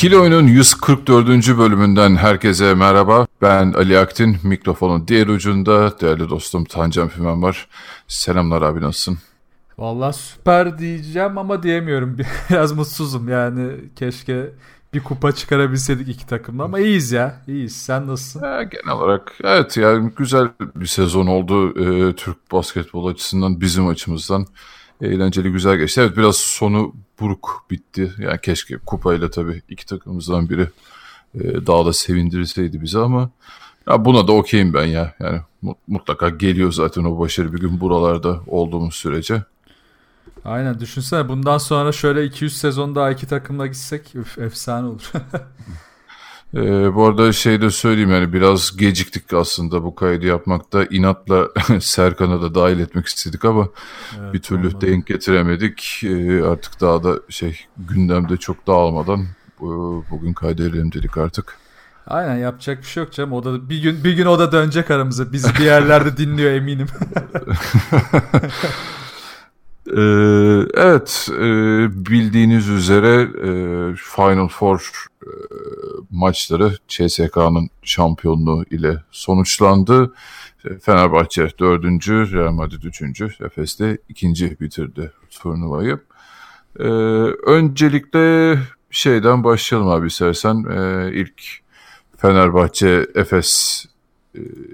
İkili Oyun'un 144. bölümünden herkese merhaba. Ben Ali Aktin, mikrofonun diğer ucunda değerli dostum Tancan Fümen var. Selamlar abi nasılsın? Vallahi süper diyeceğim ama diyemiyorum. Biraz mutsuzum yani keşke bir kupa çıkarabilseydik iki takımla ama iyiyiz ya. iyiyiz. Sen nasılsın? Ya, genel olarak evet yani güzel bir sezon oldu e, Türk basketbol açısından bizim açımızdan. Eğlenceli güzel geçti. Evet biraz sonu buruk bitti. Yani keşke kupayla tabii iki takımımızdan biri e, daha da sevindirseydi bizi ama ya buna da okeyim ben ya. Yani mutlaka geliyor zaten o başarı bir gün buralarda olduğumuz sürece. Aynen düşünsene bundan sonra şöyle 200 sezon daha iki takımla gitsek üf, efsane olur. ee, bu arada şey de söyleyeyim yani biraz geciktik aslında bu kaydı yapmakta. inatla Serkan'a da dahil etmek istedik ama evet, bir türlü olmadı. denk getiremedik. Ee, artık daha da şey gündemde çok dağılmadan bugün kaydedelim dedik artık. Aynen yapacak bir şey yok canım. O da bir gün bir gün o da dönecek aramıza. Biz bir yerlerde dinliyor eminim. Ee, evet, e, bildiğiniz üzere e, Final Four e, maçları CSK'nın şampiyonluğu ile sonuçlandı. Fenerbahçe dördüncü, Real Madrid üçüncü, Efes de ikinci bitirdi turnuvayı. Ee, öncelikle şeyden başlayalım abi istersen. Ee, ilk Fenerbahçe Efes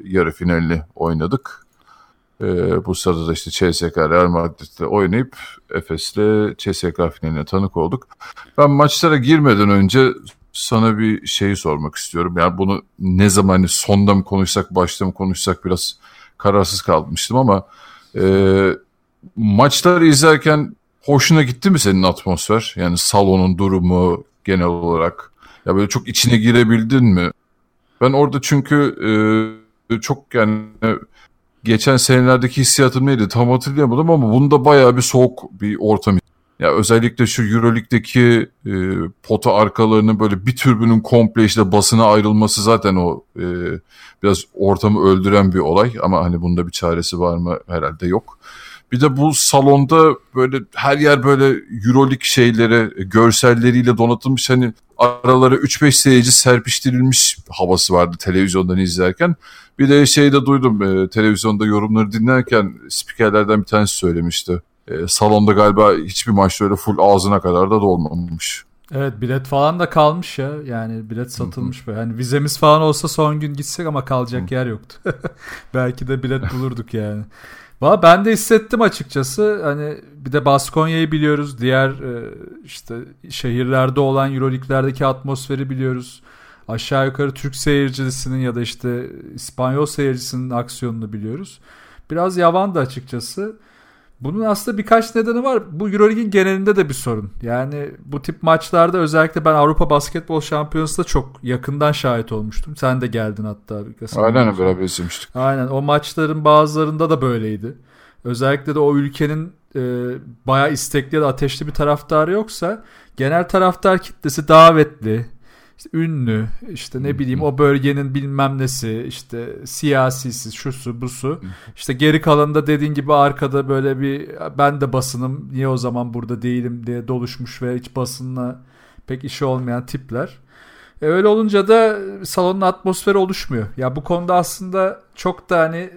yarı finalini oynadık. E, bu sırada da işte CSK Real Madrid'le oynayıp Efes'le CSK finaline tanık olduk. Ben maçlara girmeden önce sana bir şey sormak istiyorum. Yani bunu ne zaman hani sonda mı konuşsak başta mı konuşsak biraz kararsız kalmıştım ama e, maçları izlerken hoşuna gitti mi senin atmosfer? Yani salonun durumu genel olarak. Ya böyle çok içine girebildin mi? Ben orada çünkü e, çok yani geçen senelerdeki hissiyatım neydi tam hatırlayamadım ama bunda bayağı bir soğuk bir ortam. Ya özellikle şu Euroleague'deki e, pota arkalarının böyle bir türbünün komple işte basına ayrılması zaten o e, biraz ortamı öldüren bir olay ama hani bunda bir çaresi var mı herhalde yok. Bir de bu salonda böyle her yer böyle Euroleague şeylere, görselleriyle donatılmış hani aralara 3-5 seyirci serpiştirilmiş havası vardı televizyondan izlerken. Bir de şey de duydum e, televizyonda yorumları dinlerken spikerlerden bir tanesi söylemişti. E, salonda galiba hiçbir maçta öyle full ağzına kadar da dolmamış. Evet bilet falan da kalmış ya. Yani bilet satılmış böyle. Yani vizemiz falan olsa son gün gitsek ama kalacak yer yoktu. Belki de bilet bulurduk yani. Valla ben de hissettim açıkçası. Hani bir de Baskonya'yı biliyoruz. Diğer e, işte şehirlerde olan Euroleague'lerdeki atmosferi biliyoruz. Aşağı yukarı Türk seyircisinin ya da işte İspanyol seyircisinin aksiyonunu biliyoruz. Biraz yavandı açıkçası. Bunun aslında birkaç nedeni var. Bu Euroleague'in genelinde de bir sorun. Yani bu tip maçlarda özellikle ben Avrupa Basketbol Şampiyonası'nda çok yakından şahit olmuştum. Sen de geldin hatta. Aynen beraber izlemiştik. Aynen o maçların bazılarında da böyleydi. Özellikle de o ülkenin e, bayağı istekli ya da ateşli bir taraftarı yoksa genel taraftar kitlesi davetli, işte ünlü işte ne bileyim o bölgenin bilmem nesi işte siyasisi şusu busu işte geri kalanında dediğin gibi arkada böyle bir ben de basınım niye o zaman burada değilim diye doluşmuş ve hiç basınla pek işi olmayan tipler. E öyle olunca da salonun atmosferi oluşmuyor. Ya bu konuda aslında çok da hani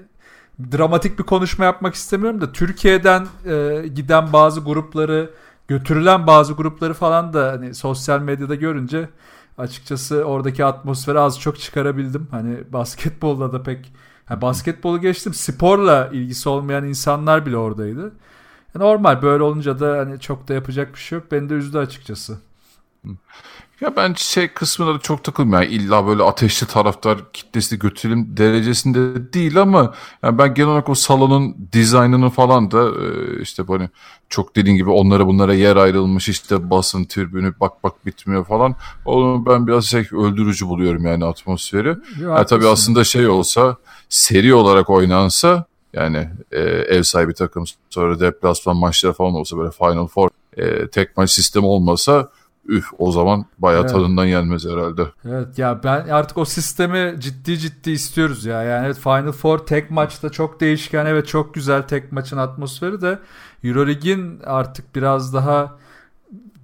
dramatik bir konuşma yapmak istemiyorum da Türkiye'den e, giden bazı grupları götürülen bazı grupları falan da hani sosyal medyada görünce açıkçası oradaki atmosferi az çok çıkarabildim. Hani basketbolda da pek yani basketbolu geçtim sporla ilgisi olmayan insanlar bile oradaydı. Normal böyle olunca da hani çok da yapacak bir şey yok. Beni de üzdü açıkçası. Ya ben şey kısmına da çok takılmıyorum. Yani illa böyle ateşli taraftar kitlesi götürelim derecesinde değil ama yani ben genel olarak o salonun dizaynını falan da e, işte böyle çok dediğin gibi onlara bunlara yer ayrılmış işte basın tribünü bak bak bitmiyor falan. Onu ben biraz şey öldürücü buluyorum yani atmosferi. Ya, tabii aslında şey olsa seri olarak oynansa yani e, ev sahibi takım sonra deplasman maçları falan olsa böyle Final Four e, tek maç sistemi olmasa üf o zaman bayağı evet. tadından yenmez herhalde. Evet ya ben artık o sistemi ciddi ciddi istiyoruz ya. Yani evet Final Four tek maçta çok değişken evet çok güzel tek maçın atmosferi de Euroleague'in artık biraz daha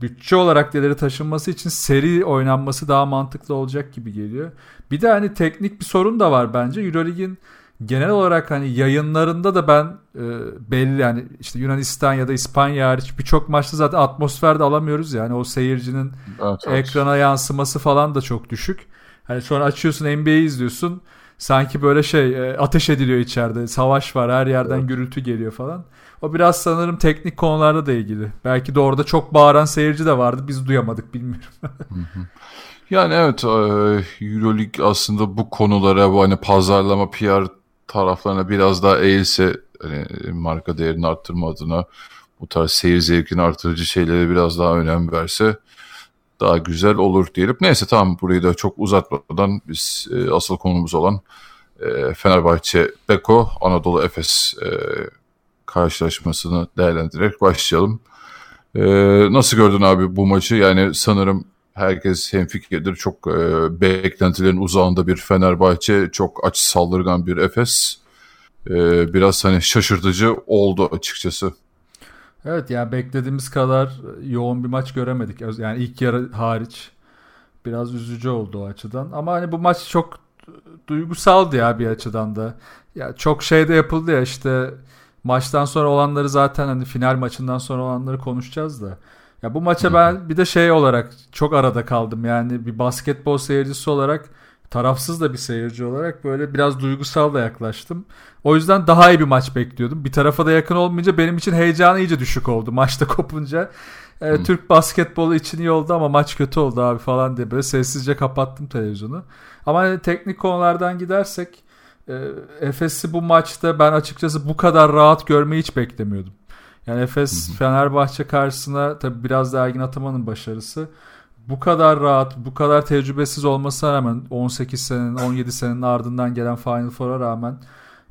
bütçe olarak ileri taşınması için seri oynanması daha mantıklı olacak gibi geliyor. Bir de hani teknik bir sorun da var bence. Euroleague'in genel olarak hani yayınlarında da ben e, belli yani işte Yunanistan ya da İspanya hariç birçok maçta zaten atmosferde alamıyoruz yani o seyircinin evet, evet. ekrana yansıması falan da çok düşük. Hani sonra açıyorsun NBA'yi izliyorsun sanki böyle şey e, ateş ediliyor içeride savaş var her yerden evet. gürültü geliyor falan. O biraz sanırım teknik konularda da ilgili. Belki de orada çok bağıran seyirci de vardı biz duyamadık bilmiyorum. Yani evet e, Euroleague aslında bu konulara bu hani pazarlama PR taraflarına biraz daha eğilse hani marka değerini arttırma adına bu tarz seyir zevkini artırıcı şeylere biraz daha önem verse daha güzel olur diyelim. Neyse tamam burayı da çok uzatmadan biz e, asıl konumuz olan e, Fenerbahçe Beko Anadolu Efes e, karşılaşmasını değerlendirerek başlayalım. E, nasıl gördün abi bu maçı? Yani sanırım herkes hemfikirdir. Çok e, beklentilerin uzağında bir Fenerbahçe, çok aç saldırgan bir Efes. E, biraz hani şaşırtıcı oldu açıkçası. Evet yani beklediğimiz kadar yoğun bir maç göremedik. Yani ilk yarı hariç biraz üzücü oldu o açıdan. Ama hani bu maç çok duygusaldı ya bir açıdan da. Ya çok şey de yapıldı ya işte maçtan sonra olanları zaten hani final maçından sonra olanları konuşacağız da. Ya bu maça ben bir de şey olarak çok arada kaldım. Yani bir basketbol seyircisi olarak tarafsız da bir seyirci olarak böyle biraz duygusal da yaklaştım. O yüzden daha iyi bir maç bekliyordum. Bir tarafa da yakın olmayınca benim için heyecanı iyice düşük oldu maçta kopunca. E, Türk basketbolu için iyi oldu ama maç kötü oldu abi falan diye böyle sessizce kapattım televizyonu. Ama teknik konulardan gidersek e, Efes'i bu maçta ben açıkçası bu kadar rahat görmeyi hiç beklemiyordum. Yani Efes Fenerbahçe karşısına tabi biraz da Ergin Ataman'ın başarısı. Bu kadar rahat, bu kadar tecrübesiz olmasına rağmen 18 senenin, 17 senenin ardından gelen Final Four'a rağmen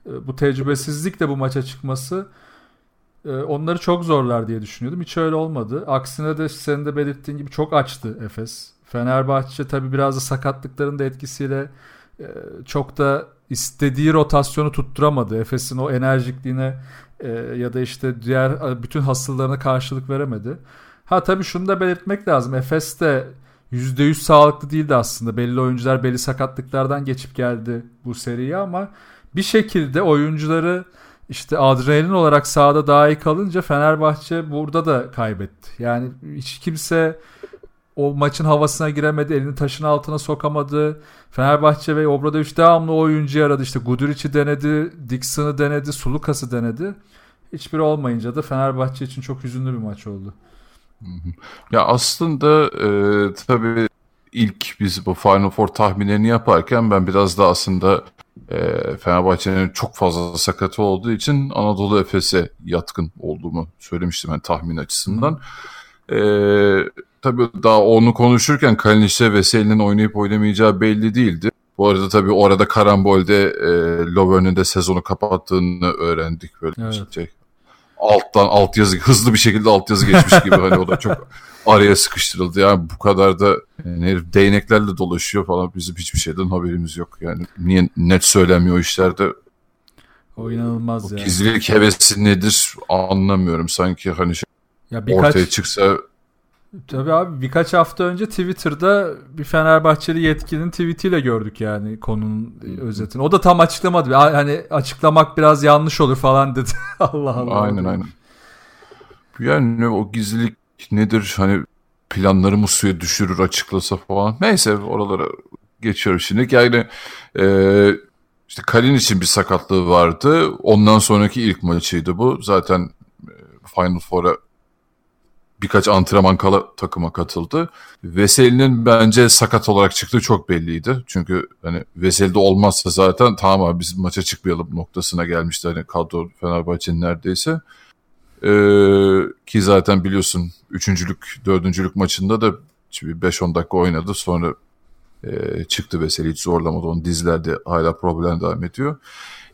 e, bu tecrübesizlikle bu maça çıkması e, onları çok zorlar diye düşünüyordum. Hiç öyle olmadı. Aksine de senin de belirttiğin gibi çok açtı Efes. Fenerbahçe tabi biraz da sakatlıkların da etkisiyle e, çok da istediği rotasyonu tutturamadı. Efes'in o enerjikliğine e, ya da işte diğer bütün hastalarına karşılık veremedi. Ha tabii şunu da belirtmek lazım. Efes de %100 sağlıklı değildi aslında. Belli oyuncular belli sakatlıklardan geçip geldi bu seriye ama bir şekilde oyuncuları işte adrenalin olarak sahada daha iyi kalınca Fenerbahçe burada da kaybetti. Yani hiç kimse o maçın havasına giremedi. Elini taşın altına sokamadı. Fenerbahçe ve Obradoviç devamlı oyuncu aradı. İşte Guduric'i denedi, Dixon'ı denedi, Sulukas'ı denedi. Hiçbiri olmayınca da Fenerbahçe için çok hüzünlü bir maç oldu. Ya aslında e, tabii ilk biz bu Final Four tahminlerini yaparken ben biraz da aslında e, Fenerbahçe'nin çok fazla sakatı olduğu için Anadolu Efes'e yatkın olduğumu söylemiştim ben tahmin açısından. E, tabii daha onu konuşurken Kalinic'le Veseli'nin oynayıp oynamayacağı belli değildi. Bu arada tabii orada karambolde e, Lovern'ın de sezonu kapattığını öğrendik böyle evet. şey. Alttan alt yazı hızlı bir şekilde alt yazı geçmiş gibi hani o da çok araya sıkıştırıldı. Yani bu kadar da yani değneklerle dolaşıyor falan bizim hiçbir şeyden haberimiz yok. Yani niye net söylemiyor işlerde o inanılmaz ya. Gizlilik hevesi nedir anlamıyorum. Sanki hani şey ya birkaç, ortaya çıksa Tabii abi birkaç hafta önce Twitter'da bir Fenerbahçeli yetkinin tweetiyle gördük yani konunun özetini. O da tam açıklamadı. Hani açıklamak biraz yanlış olur falan dedi. Allah Allah. Aynen aynen. Yani o gizlilik nedir hani planları mı suya düşürür açıklasa falan. Neyse oralara geçiyorum şimdi. Yani e, işte Kalin için bir sakatlığı vardı. Ondan sonraki ilk maçıydı bu. Zaten e, Final Four'a birkaç antrenman kala takıma katıldı. Veseli'nin bence sakat olarak çıktığı çok belliydi. Çünkü hani Veseli'de olmazsa zaten tamam abi biz maça çıkmayalım noktasına gelmişti hani kadro Fenerbahçe'nin neredeyse. Ee, ki zaten biliyorsun üçüncülük, dördüncülük maçında da 5-10 dakika oynadı. Sonra e, çıktı Veseli hiç zorlamadı. Onun dizlerde hala problem devam ediyor.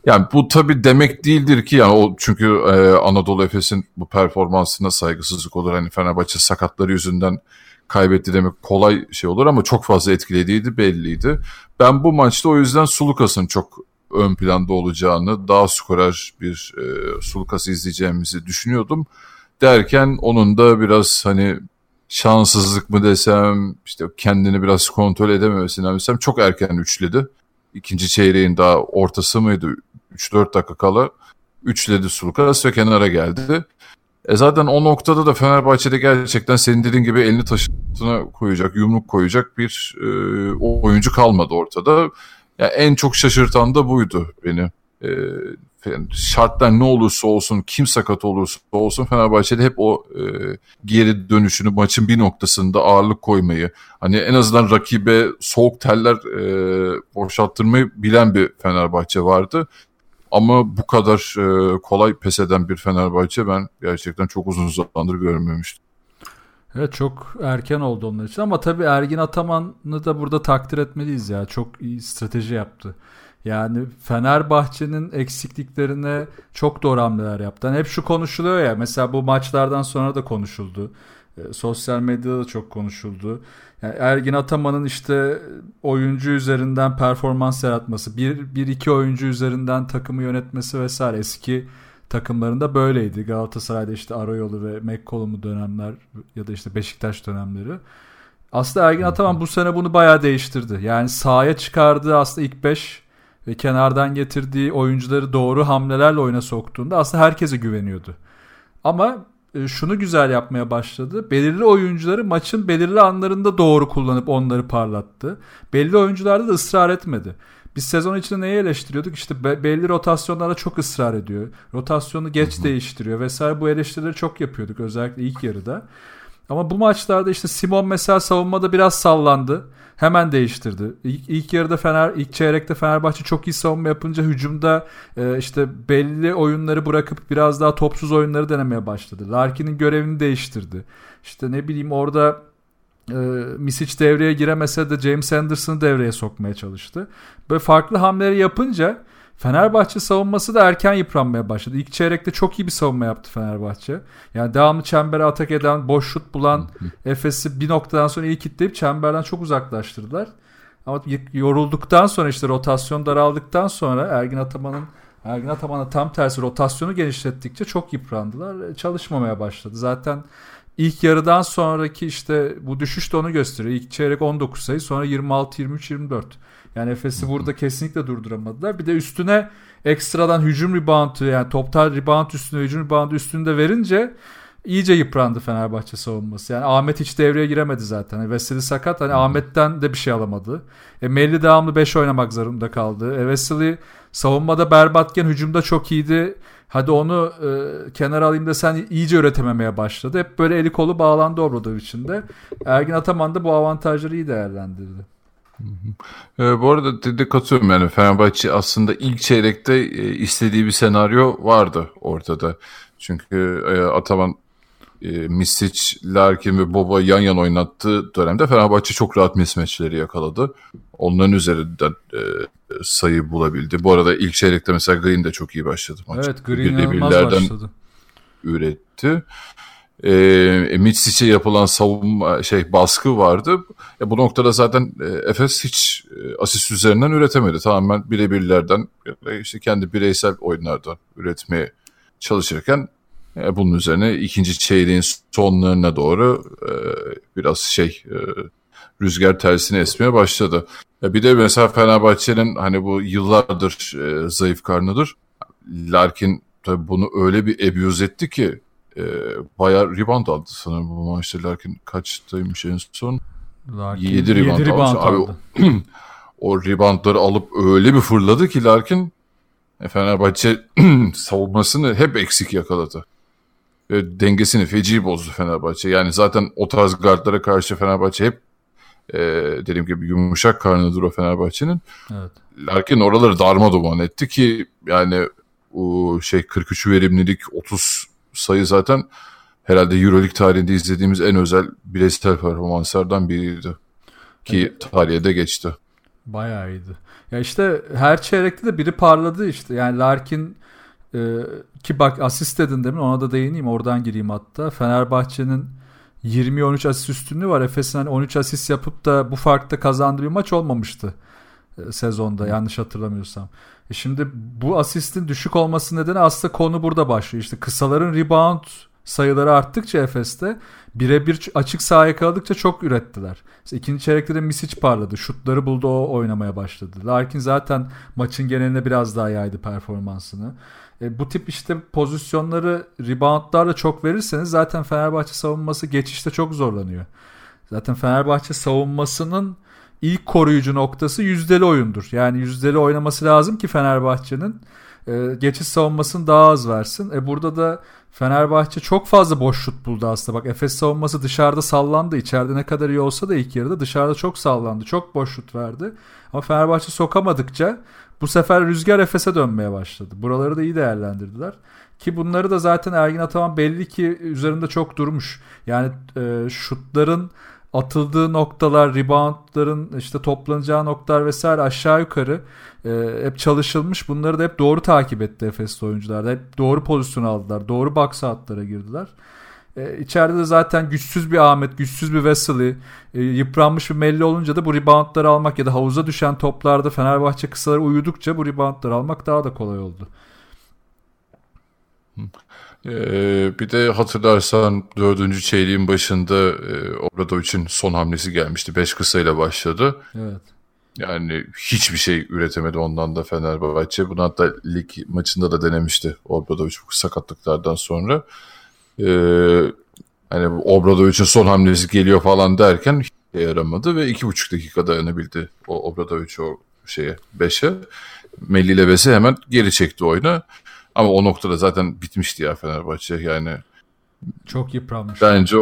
Yani bu tabii demek değildir ki yani o çünkü e, Anadolu Efes'in bu performansına saygısızlık olur. Hani Fenerbahçe sakatları yüzünden kaybetti demek kolay şey olur ama çok fazla etkilediğiydi belliydi. Ben bu maçta o yüzden Sulukas'ın çok ön planda olacağını, daha skoraj bir e, Sulukas'ı izleyeceğimizi düşünüyordum. Derken onun da biraz hani şanssızlık mı desem, işte kendini biraz kontrol edememesinden desem çok erken üçledi. İkinci çeyreğin daha ortası mıydı? 3-4 dakika kala üçledi Sulukas ve kenara geldi. E zaten o noktada da Fenerbahçe'de gerçekten senin dediğin gibi elini taşına koyacak, yumruk koyacak bir e, oyuncu kalmadı ortada. Yani en çok şaşırtan da buydu beni. E, şartlar ne olursa olsun, kim sakat olursa olsun Fenerbahçe'de hep o e, geri dönüşünü maçın bir noktasında ağırlık koymayı, hani en azından rakibe soğuk teller e, boşalttırmayı bilen bir Fenerbahçe vardı. Ama bu kadar e, kolay pes eden bir Fenerbahçe ben gerçekten çok uzun zamandır görmemiştim. Evet çok erken oldu onlar için ama tabii Ergin Ataman'ı da burada takdir etmeliyiz ya. Çok iyi strateji yaptı. Yani Fenerbahçe'nin eksikliklerine çok doğru hamleler yaptı. Yani hep şu konuşuluyor ya mesela bu maçlardan sonra da konuşuldu. E, sosyal medyada da çok konuşuldu. Yani Ergin Ataman'ın işte oyuncu üzerinden performans yaratması, bir, bir iki oyuncu üzerinden takımı yönetmesi vesaire eski takımlarında böyleydi. Galatasaray'da işte Arayolu ve McCollum'u dönemler ya da işte Beşiktaş dönemleri. Aslında Ergin Ataman bu sene bunu bayağı değiştirdi. Yani sahaya çıkardığı aslında ilk 5 ve kenardan getirdiği oyuncuları doğru hamlelerle oyuna soktuğunda aslında herkese güveniyordu. Ama e, şunu güzel yapmaya başladı. Belirli oyuncuları maçın belirli anlarında doğru kullanıp onları parlattı. Belli oyuncularda da ısrar etmedi. Biz sezon içinde neyi eleştiriyorduk? İşte belli rotasyonlara çok ısrar ediyor. Rotasyonu geç Hı-hı. değiştiriyor vesaire bu eleştirileri çok yapıyorduk özellikle ilk yarıda. Ama bu maçlarda işte Simon mesela savunmada biraz sallandı. Hemen değiştirdi. İlk, ilk yarıda Fener, ilk çeyrekte Fenerbahçe çok iyi savunma yapınca hücumda e, işte belli oyunları bırakıp biraz daha topsuz oyunları denemeye başladı. Larkin'in görevini değiştirdi. İşte ne bileyim orada e, Misic devreye giremese de James Anderson'ı devreye sokmaya çalıştı. Böyle farklı hamleleri yapınca Fenerbahçe savunması da erken yıpranmaya başladı. İlk çeyrekte çok iyi bir savunma yaptı Fenerbahçe. Yani devamlı çembere atak eden, boş şut bulan Efes'i bir noktadan sonra iyi kitleyip çemberden çok uzaklaştırdılar. Ama yorulduktan sonra işte rotasyon daraldıktan sonra Ergin Ataman'ın Ergin Ataman'a tam tersi rotasyonu genişlettikçe çok yıprandılar. E, çalışmamaya başladı. Zaten ilk yarıdan sonraki işte bu düşüş de onu gösteriyor. İlk çeyrek 19 sayı sonra 26, 23, 24. Yani Efes'i burada kesinlikle durduramadılar. Bir de üstüne ekstradan hücum reboundu yani toptal rebound üstüne hücum reboundu üstünde verince iyice yıprandı Fenerbahçe savunması. Yani Ahmet hiç devreye giremedi zaten. Yani Veseli sakat. Hani Ahmet'ten de bir şey alamadı. E, Melli devamlı 5 oynamak zorunda kaldı. E, Veseli savunmada berbatken hücumda çok iyiydi. Hadi onu e, kenara alayım da sen iyice üretememeye başladı. Hep böyle eli kolu bağlandı Obradovic'in de. Ergin Ataman da bu avantajları iyi değerlendirdi. E, bu arada de katıyorum yani Fenerbahçe aslında ilk çeyrekte e, istediği bir senaryo vardı ortada. Çünkü e, Ataman e, Misic, Larkin ve Boba yan yana oynattığı dönemde Fenerbahçe çok rahat mismatchleri yakaladı. Onların üzerinden e, sayı bulabildi. Bu arada ilk çeyrekte mesela Green de çok iyi başladı maç. Evet Green inanılmaz başladı. Üretti e, Mitsic'e yapılan savunma şey baskı vardı. E, bu noktada zaten e, Efes hiç e, asist üzerinden üretemedi. Tamamen birebirlerden işte kendi bireysel oyunlardan üretmeye çalışırken e, bunun üzerine ikinci çeyreğin sonlarına doğru e, biraz şey e, rüzgar tersine esmeye başladı. E, bir de mesela Fenerbahçe'nin hani bu yıllardır e, zayıf karnıdır. Larkin tabii bunu öyle bir abuse etti ki e, bayağı rebound aldı sanırım bu maçta. Larkin kaçtaymış en son? Larkin 7 rebound, 7 rebound aldı. Abi, o reboundları alıp öyle bir fırladı ki Larkin e, Fenerbahçe savunmasını hep eksik yakaladı. e, dengesini feci bozdu Fenerbahçe. Yani zaten o tarz gardlara karşı Fenerbahçe hep e, dediğim gibi yumuşak karnıdır o Fenerbahçe'nin. Evet. Larkin oraları darma duman etti ki yani o şey 43 verimlilik 30 sayı zaten herhalde Euroleague tarihinde izlediğimiz en özel bireysel performanslardan biriydi. Ki tarihe de geçti. Bayağı iyiydi. Ya işte her çeyrekte de biri parladı işte. Yani Larkin e, ki bak asist dedin demin ona da değineyim oradan gireyim hatta. Fenerbahçe'nin 20-13 asist üstünlüğü var. Efes'in hani 13 asist yapıp da bu farkta kazandığı bir maç olmamıştı sezonda yanlış hatırlamıyorsam. E şimdi bu asistin düşük olması nedeni aslında konu burada başlıyor. İşte kısaların rebound sayıları arttıkça Efes'te birebir açık sahaya kaldıkça çok ürettiler. İşte ikinci çeyrekte de Misic parladı. Şutları buldu o oynamaya başladı. Larkin zaten maçın geneline biraz daha yaydı performansını. E, bu tip işte pozisyonları reboundlarla çok verirseniz zaten Fenerbahçe savunması geçişte çok zorlanıyor. Zaten Fenerbahçe savunmasının ilk koruyucu noktası yüzdeli oyundur. Yani yüzdeli oynaması lazım ki Fenerbahçe'nin e, geçiş savunmasını daha az versin. E burada da Fenerbahçe çok fazla boş şut buldu aslında. Bak Efes savunması dışarıda sallandı. İçeride ne kadar iyi olsa da ilk yarıda dışarıda çok sallandı. Çok boş şut verdi. Ama Fenerbahçe sokamadıkça bu sefer rüzgar Efes'e dönmeye başladı. Buraları da iyi değerlendirdiler. Ki bunları da zaten Ergin Ataman belli ki üzerinde çok durmuş. Yani e, şutların atıldığı noktalar, reboundların işte toplanacağı noktalar vesaire aşağı yukarı e, hep çalışılmış. Bunları da hep doğru takip etti Efes'te oyuncular. Hep doğru pozisyon aldılar. Doğru box outlara girdiler. E, içeride de zaten güçsüz bir Ahmet, güçsüz bir Vesely, e, yıpranmış bir Melli olunca da bu reboundları almak ya da havuza düşen toplarda Fenerbahçe kısaları uyudukça bu reboundları almak daha da kolay oldu. Ee, bir de hatırlarsan dördüncü çeyreğin başında e, Obradovic'in son hamlesi gelmişti. Beş kısayla başladı. Evet. Yani hiçbir şey üretemedi ondan da Fenerbahçe. Bunu hatta lig maçında da denemişti Obradovic bu sakatlıklardan sonra. Ee, hani Obradovic'in son hamlesi geliyor falan derken hiç yaramadı ve iki buçuk dakika dayanabildi o Obradovic o şeye beşe. Melli ile Vese hemen geri çekti oyunu. Ama o noktada zaten bitmişti ya Fenerbahçe yani. Çok yıpranmış. Bence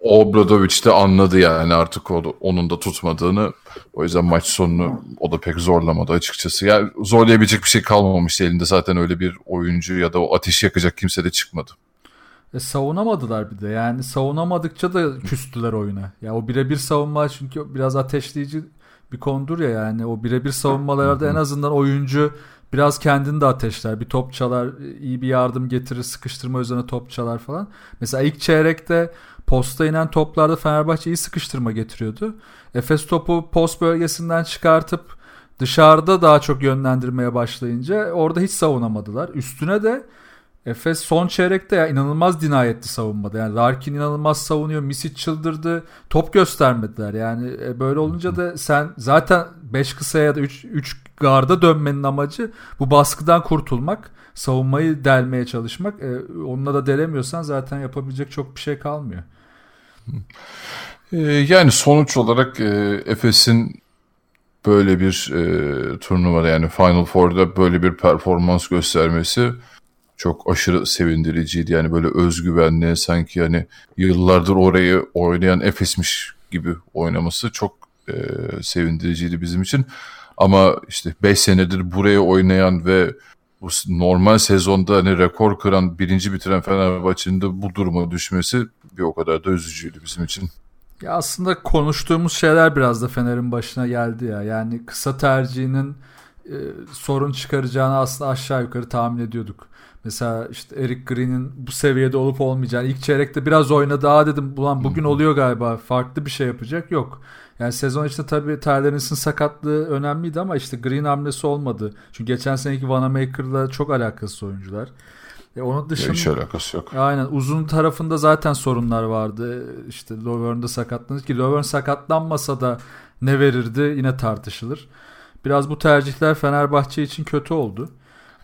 Obradovic de anladı yani artık o, onun da tutmadığını. O yüzden maç sonunu o da pek zorlamadı açıkçası. Yani zorlayabilecek bir şey kalmamıştı elinde zaten öyle bir oyuncu ya da o ateş yakacak kimse de çıkmadı. E, savunamadılar bir de yani savunamadıkça da küstüler oyuna. Ya o birebir savunma çünkü biraz ateşleyici bir kondur ya yani o birebir savunmalarda en azından oyuncu biraz kendini de ateşler. Bir top çalar, iyi bir yardım getirir, sıkıştırma üzerine top çalar falan. Mesela ilk çeyrekte posta inen toplarda Fenerbahçe iyi sıkıştırma getiriyordu. Efes topu post bölgesinden çıkartıp dışarıda daha çok yönlendirmeye başlayınca orada hiç savunamadılar. Üstüne de Efes son çeyrekte ya inanılmaz dinayetli savunmadı. Yani Larkin inanılmaz savunuyor. Misic çıldırdı. Top göstermediler. Yani e, böyle olunca da sen zaten 5 kısaya ya da 3 3 garda dönmenin amacı bu baskıdan kurtulmak. Savunmayı delmeye çalışmak. E, onunla da delemiyorsan zaten yapabilecek çok bir şey kalmıyor. E, yani sonuç olarak e, Efes'in böyle bir e, turnuvada yani Final Four'da böyle bir performans göstermesi çok aşırı sevindiriciydi. Yani böyle özgüvenli sanki yani yıllardır orayı oynayan Efes'miş gibi oynaması çok e, sevindiriciydi bizim için. Ama işte 5 senedir buraya oynayan ve bu normal sezonda hani rekor kıran birinci bitiren Fenerbahçe'nin de bu duruma düşmesi bir o kadar da üzücüydü bizim için. Ya aslında konuştuğumuz şeyler biraz da Fener'in başına geldi ya. Yani kısa tercihinin e, sorun çıkaracağını aslında aşağı yukarı tahmin ediyorduk. Mesela işte Eric Green'in bu seviyede olup olmayacağını ilk çeyrekte biraz oynadı. Aa dedim ulan bugün oluyor galiba farklı bir şey yapacak. Yok. Yani sezon içinde tabii Tyler sakatlığı önemliydi ama işte Green hamlesi olmadı. Çünkü geçen seneki Vanamaker'la çok alakası oyuncular. E onun dışında hiç alakası yok. Aynen uzun tarafında zaten sorunlar vardı. İşte Lovern'da sakatlanır ki Lovern sakatlanmasa da ne verirdi yine tartışılır. Biraz bu tercihler Fenerbahçe için kötü oldu.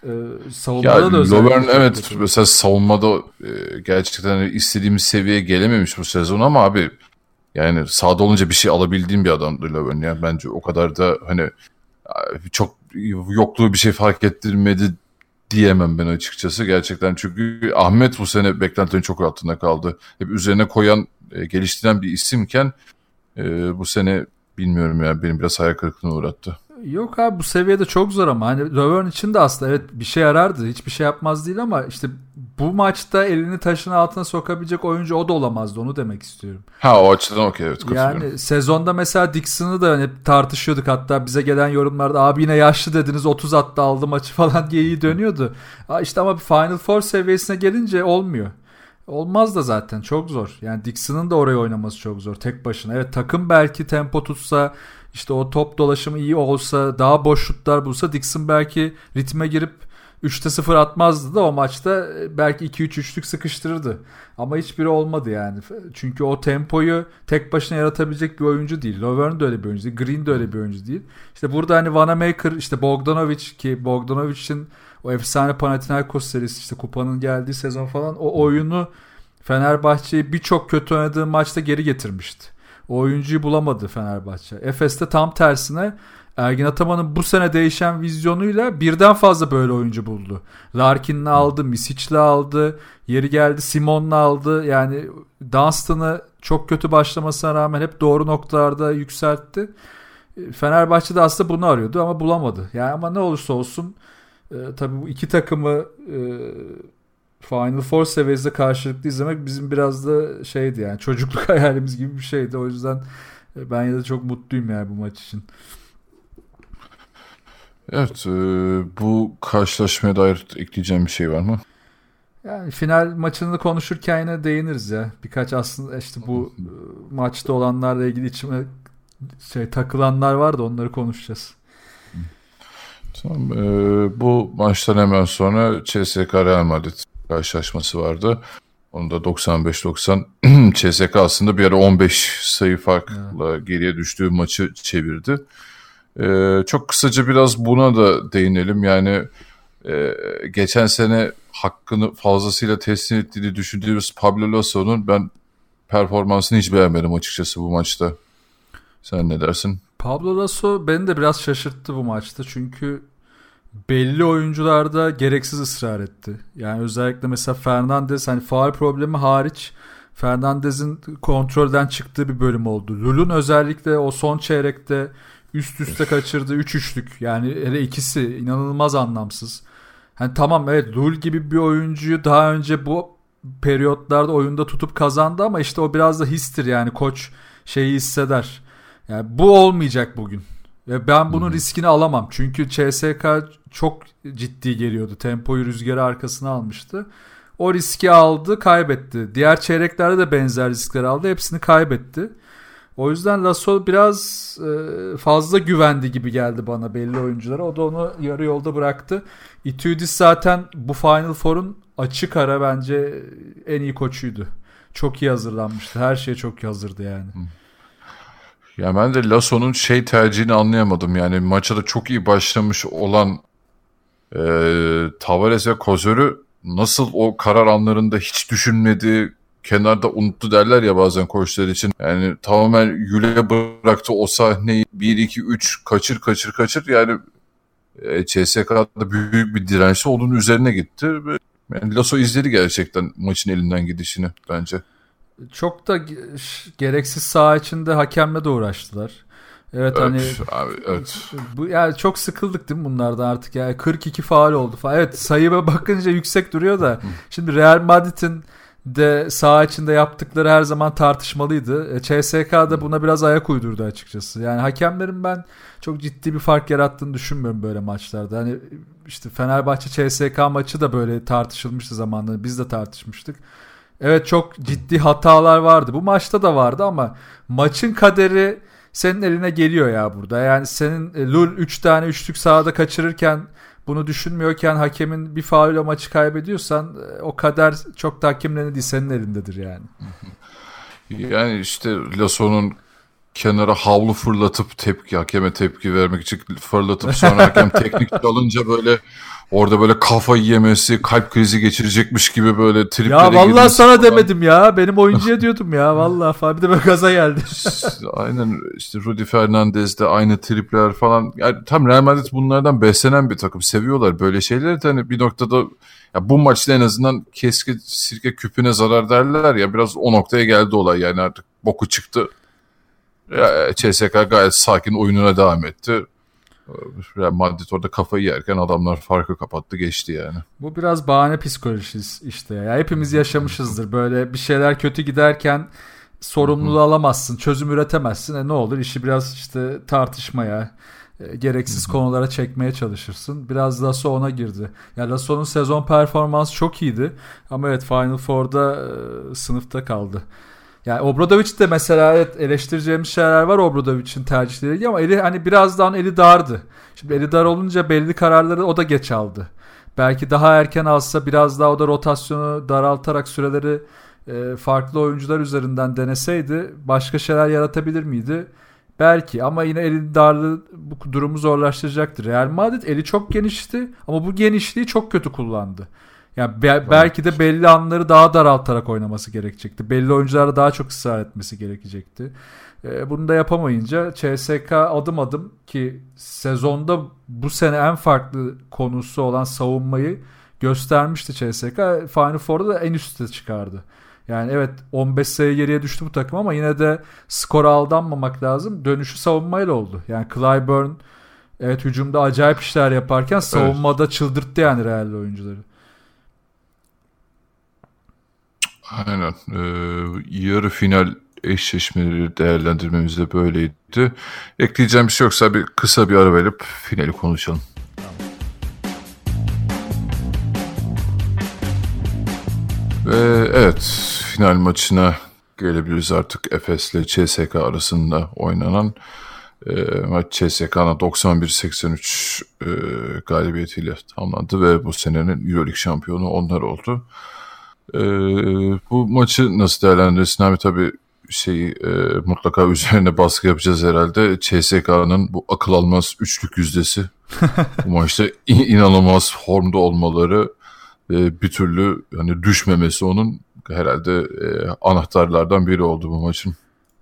Ee, savunmada ya, da Lovern evet kötü. mesela savunmada e, gerçekten istediğimiz seviyeye gelememiş bu sezon ama abi yani sağda olunca bir şey alabildiğim bir adamdı Lovern. Yani bence o kadar da hani çok yokluğu bir şey fark ettirmedi diyemem ben açıkçası gerçekten çünkü Ahmet bu sene beklentilerin çok altında kaldı. Hep üzerine koyan, e, geliştiren bir isimken e, bu sene bilmiyorum ya benim biraz hayal kırıklığına uğrattı. Yok abi bu seviyede çok zor ama hani Rövern için de aslında evet bir şey arardı. Hiçbir şey yapmaz değil ama işte bu maçta elini taşın altına sokabilecek oyuncu o da olamazdı onu demek istiyorum. Ha o açıdan okey evet Yani sezonda mesela Dixon'ı da hep tartışıyorduk hatta bize gelen yorumlarda abi yine yaşlı dediniz 30 attı aldı maçı falan diye iyi dönüyordu. İşte ama bir Final Four seviyesine gelince olmuyor. Olmaz da zaten çok zor. Yani Dixon'ın da oraya oynaması çok zor tek başına. Evet takım belki tempo tutsa işte o top dolaşımı iyi olsa daha boş şutlar bulsa Dixon belki ritme girip 3'te 0 atmazdı da o maçta belki 2-3-3'lük sıkıştırırdı. Ama hiçbiri olmadı yani. Çünkü o tempoyu tek başına yaratabilecek bir oyuncu değil. Lovern de öyle bir oyuncu değil. Green de öyle bir oyuncu değil. İşte burada hani Vanamaker, işte Bogdanovic ki Bogdanovic'in o efsane Panathinaikos serisi işte kupanın geldiği sezon falan o oyunu Fenerbahçe'yi birçok kötü oynadığı maçta geri getirmişti. O oyuncuyu bulamadı Fenerbahçe. Efes'te tam tersine Ergin Ataman'ın bu sene değişen vizyonuyla birden fazla böyle oyuncu buldu. Larkin'le aldı, Misic'le aldı, yeri geldi Simon'la aldı. Yani Dunstan'ı çok kötü başlamasına rağmen hep doğru noktalarda yükseltti. Fenerbahçe de aslında bunu arıyordu ama bulamadı. Yani ama ne olursa olsun e, tabii bu iki takımı e, Final Four seviyesinde karşılıklı izlemek bizim biraz da şeydi yani çocukluk hayalimiz gibi bir şeydi. O yüzden e, ben ya da çok mutluyum yani bu maç için. Evet, e, bu karşılaşmaya dair ekleyeceğim bir şey var mı? Yani final maçını konuşurken yine değiniriz ya. Birkaç aslında işte bu e, maçta olanlarla ilgili içime şey takılanlar var da onları konuşacağız. Tamam. E, bu maçtan hemen sonra CSK Real Madrid karşılaşması vardı. Onu da 95-90 CSK aslında bir ara 15 sayı farkla evet. geriye düştüğü maçı çevirdi. Ee, çok kısaca biraz buna da değinelim. Yani e, geçen sene hakkını fazlasıyla teslim ettiğini düşündüğümüz Pablo Lasso'nun ben performansını hiç beğenmedim açıkçası bu maçta. Sen ne dersin? Pablo Lasso beni de biraz şaşırttı bu maçta. Çünkü belli oyuncularda gereksiz ısrar etti. Yani özellikle mesela Fernandez hani faal problemi hariç Fernandez'in kontrolden çıktığı bir bölüm oldu. Lul'un özellikle o son çeyrekte üst üste kaçırdığı 3 üç üçlük yani hele ikisi inanılmaz anlamsız. Hani tamam evet Lul gibi bir oyuncuyu daha önce bu periyotlarda oyunda tutup kazandı ama işte o biraz da histir yani koç şeyi hisseder. Yani bu olmayacak bugün. Ve ben bunun Hı-hı. riskini alamam. Çünkü CSK çok ciddi geliyordu. Tempoyu rüzgarı arkasına almıştı. O riski aldı, kaybetti. Diğer çeyreklerde de benzer riskler aldı. Hepsini kaybetti. O yüzden Lasso biraz e, fazla güvendi gibi geldi bana belli oyunculara. O da onu yarı yolda bıraktı. Itudis zaten bu Final Four'un açık ara bence en iyi koçuydu. Çok iyi hazırlanmıştı. Her şeye çok iyi hazırdı yani. Ya ben de Lasso'nun şey tercihini anlayamadım. Yani maça da çok iyi başlamış olan e, Tavares ve Kozör'ü nasıl o karar anlarında hiç düşünmedi, kenarda unuttu derler ya bazen koçlar için. Yani tamamen yüle bıraktı o sahneyi 1-2-3 kaçır kaçır kaçır yani e, CSK'da büyük bir dirençli onun üzerine gitti. Yani Lasso izledi gerçekten maçın elinden gidişini bence. Çok da gereksiz saha içinde hakemle de uğraştılar. Evet hani abi, evet. Bu yani çok sıkıldık değil mi bunlardan artık yani 42 faal oldu falan. Evet sayıma bakınca yüksek duruyor da şimdi Real Madrid'in de saha içinde yaptıkları her zaman tartışmalıydı. E, CSK da buna biraz ayak uydurdu açıkçası. Yani hakemlerin ben çok ciddi bir fark yarattığını düşünmüyorum böyle maçlarda. Hani işte Fenerbahçe CSK maçı da böyle tartışılmıştı zamanında. Biz de tartışmıştık. Evet çok ciddi hatalar vardı. Bu maçta da vardı ama maçın kaderi senin eline geliyor ya burada. Yani senin e, Lul 3 tane üçlük sahada kaçırırken bunu düşünmüyorken hakemin bir faulle maçı kaybediyorsan e, o kader çok da hakemlerin değil senin elindedir yani. Yani işte Lasso'nun kenara havlu fırlatıp tepki hakeme tepki vermek için fırlatıp sonra hakem teknik çalınca böyle orada böyle kafayı yemesi, kalp krizi geçirecekmiş gibi böyle triplere Ya vallahi sana falan. demedim ya. Benim oyuncuya diyordum ya. Vallahi falan. Bir de böyle gaza geldi. Aynen işte Rudy Fernandez de aynı tripler falan. Yani tam Real Madrid bunlardan beslenen bir takım. Seviyorlar böyle şeyleri de hani bir noktada ya bu maçta en azından keski sirke küpüne zarar derler ya biraz o noktaya geldi olay yani artık boku çıktı. Ya, CSK gayet sakin oyununa devam etti. Real Madrid orada kafayı yerken adamlar farkı kapattı geçti yani. Bu biraz bahane psikolojisi işte ya. Hepimiz yaşamışızdır. Böyle bir şeyler kötü giderken sorumluluğu alamazsın, çözüm üretemezsin. E ne olur işi biraz işte tartışmaya, e, gereksiz konulara çekmeye çalışırsın. Biraz Lasso ona girdi. Ya Lasso'nun sezon performansı çok iyiydi. Ama evet Final Four'da e, sınıfta kaldı. Yani Obradovic de mesela evet eleştireceğimiz şeyler var Obradovic'in tercihleri ama eli hani birazdan eli dardı. Şimdi eli dar olunca belli kararları o da geç aldı. Belki daha erken alsa biraz daha o da rotasyonu daraltarak süreleri e, farklı oyuncular üzerinden deneseydi başka şeyler yaratabilir miydi? Belki ama yine elin darlığı bu durumu zorlaştıracaktır. Real Madrid eli çok genişti ama bu genişliği çok kötü kullandı. Yani be- belki de belli anları daha daraltarak oynaması gerekecekti. Belli oyunculara daha çok ısrar etmesi gerekecekti. E, bunu da yapamayınca CSK adım adım ki sezonda bu sene en farklı konusu olan savunmayı göstermişti CSK. Final Four'da da en üstte çıkardı. Yani evet 15 sayı geriye düştü bu takım ama yine de skora aldanmamak lazım. Dönüşü savunmayla oldu. Yani Clyburn evet hücumda acayip işler yaparken savunmada çıldırttı yani Real oyuncuları. Aynen. Ee, yarı final eşleşmeleri değerlendirmemiz de böyleydi. Ekleyeceğim bir şey yoksa bir kısa bir ara verip finali konuşalım. Ve evet final maçına gelebiliriz artık Efes ile CSK arasında oynanan e, maç CSK'na 91-83 e, galibiyetiyle tamamlandı ve bu senenin Euroleague şampiyonu onlar oldu. E, bu maçı nasıl değerlendirirsin abi tabii şeyi e, mutlaka üzerine baskı yapacağız herhalde. CSK'nın bu akıl almaz üçlük yüzdesi bu maçta in- inanılmaz formda olmaları ve bir türlü hani düşmemesi onun herhalde e, anahtarlardan biri oldu bu maçın.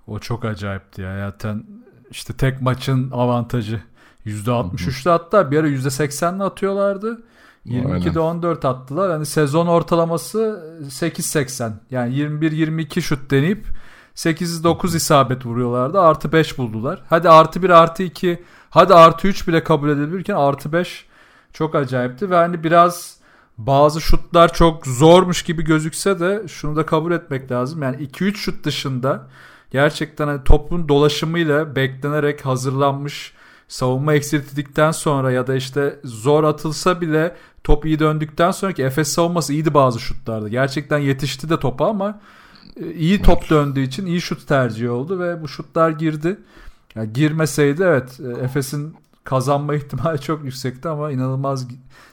O çok acayipti ya. Zaten işte tek maçın avantajı. %63'te hatta bir ara %80'le atıyorlardı. 22'de 14 attılar. Hani sezon ortalaması 8.80. Yani 21-22 şut deneyip 8-9 isabet vuruyorlardı. Artı 5 buldular. Hadi artı 1 artı 2 hadi artı 3 bile kabul edilirken artı 5 çok acayipti. Ve hani biraz bazı şutlar çok zormuş gibi gözükse de şunu da kabul etmek lazım. Yani 2-3 şut dışında gerçekten hani topun dolaşımıyla beklenerek hazırlanmış savunma eksiltildikten sonra ya da işte zor atılsa bile top iyi döndükten sonraki Efes savunması iyiydi bazı şutlarda. Gerçekten yetişti de topa ama iyi top döndüğü için iyi şut tercihi oldu ve bu şutlar girdi. Yani girmeseydi evet Efes'in kazanma ihtimali çok yüksekti ama inanılmaz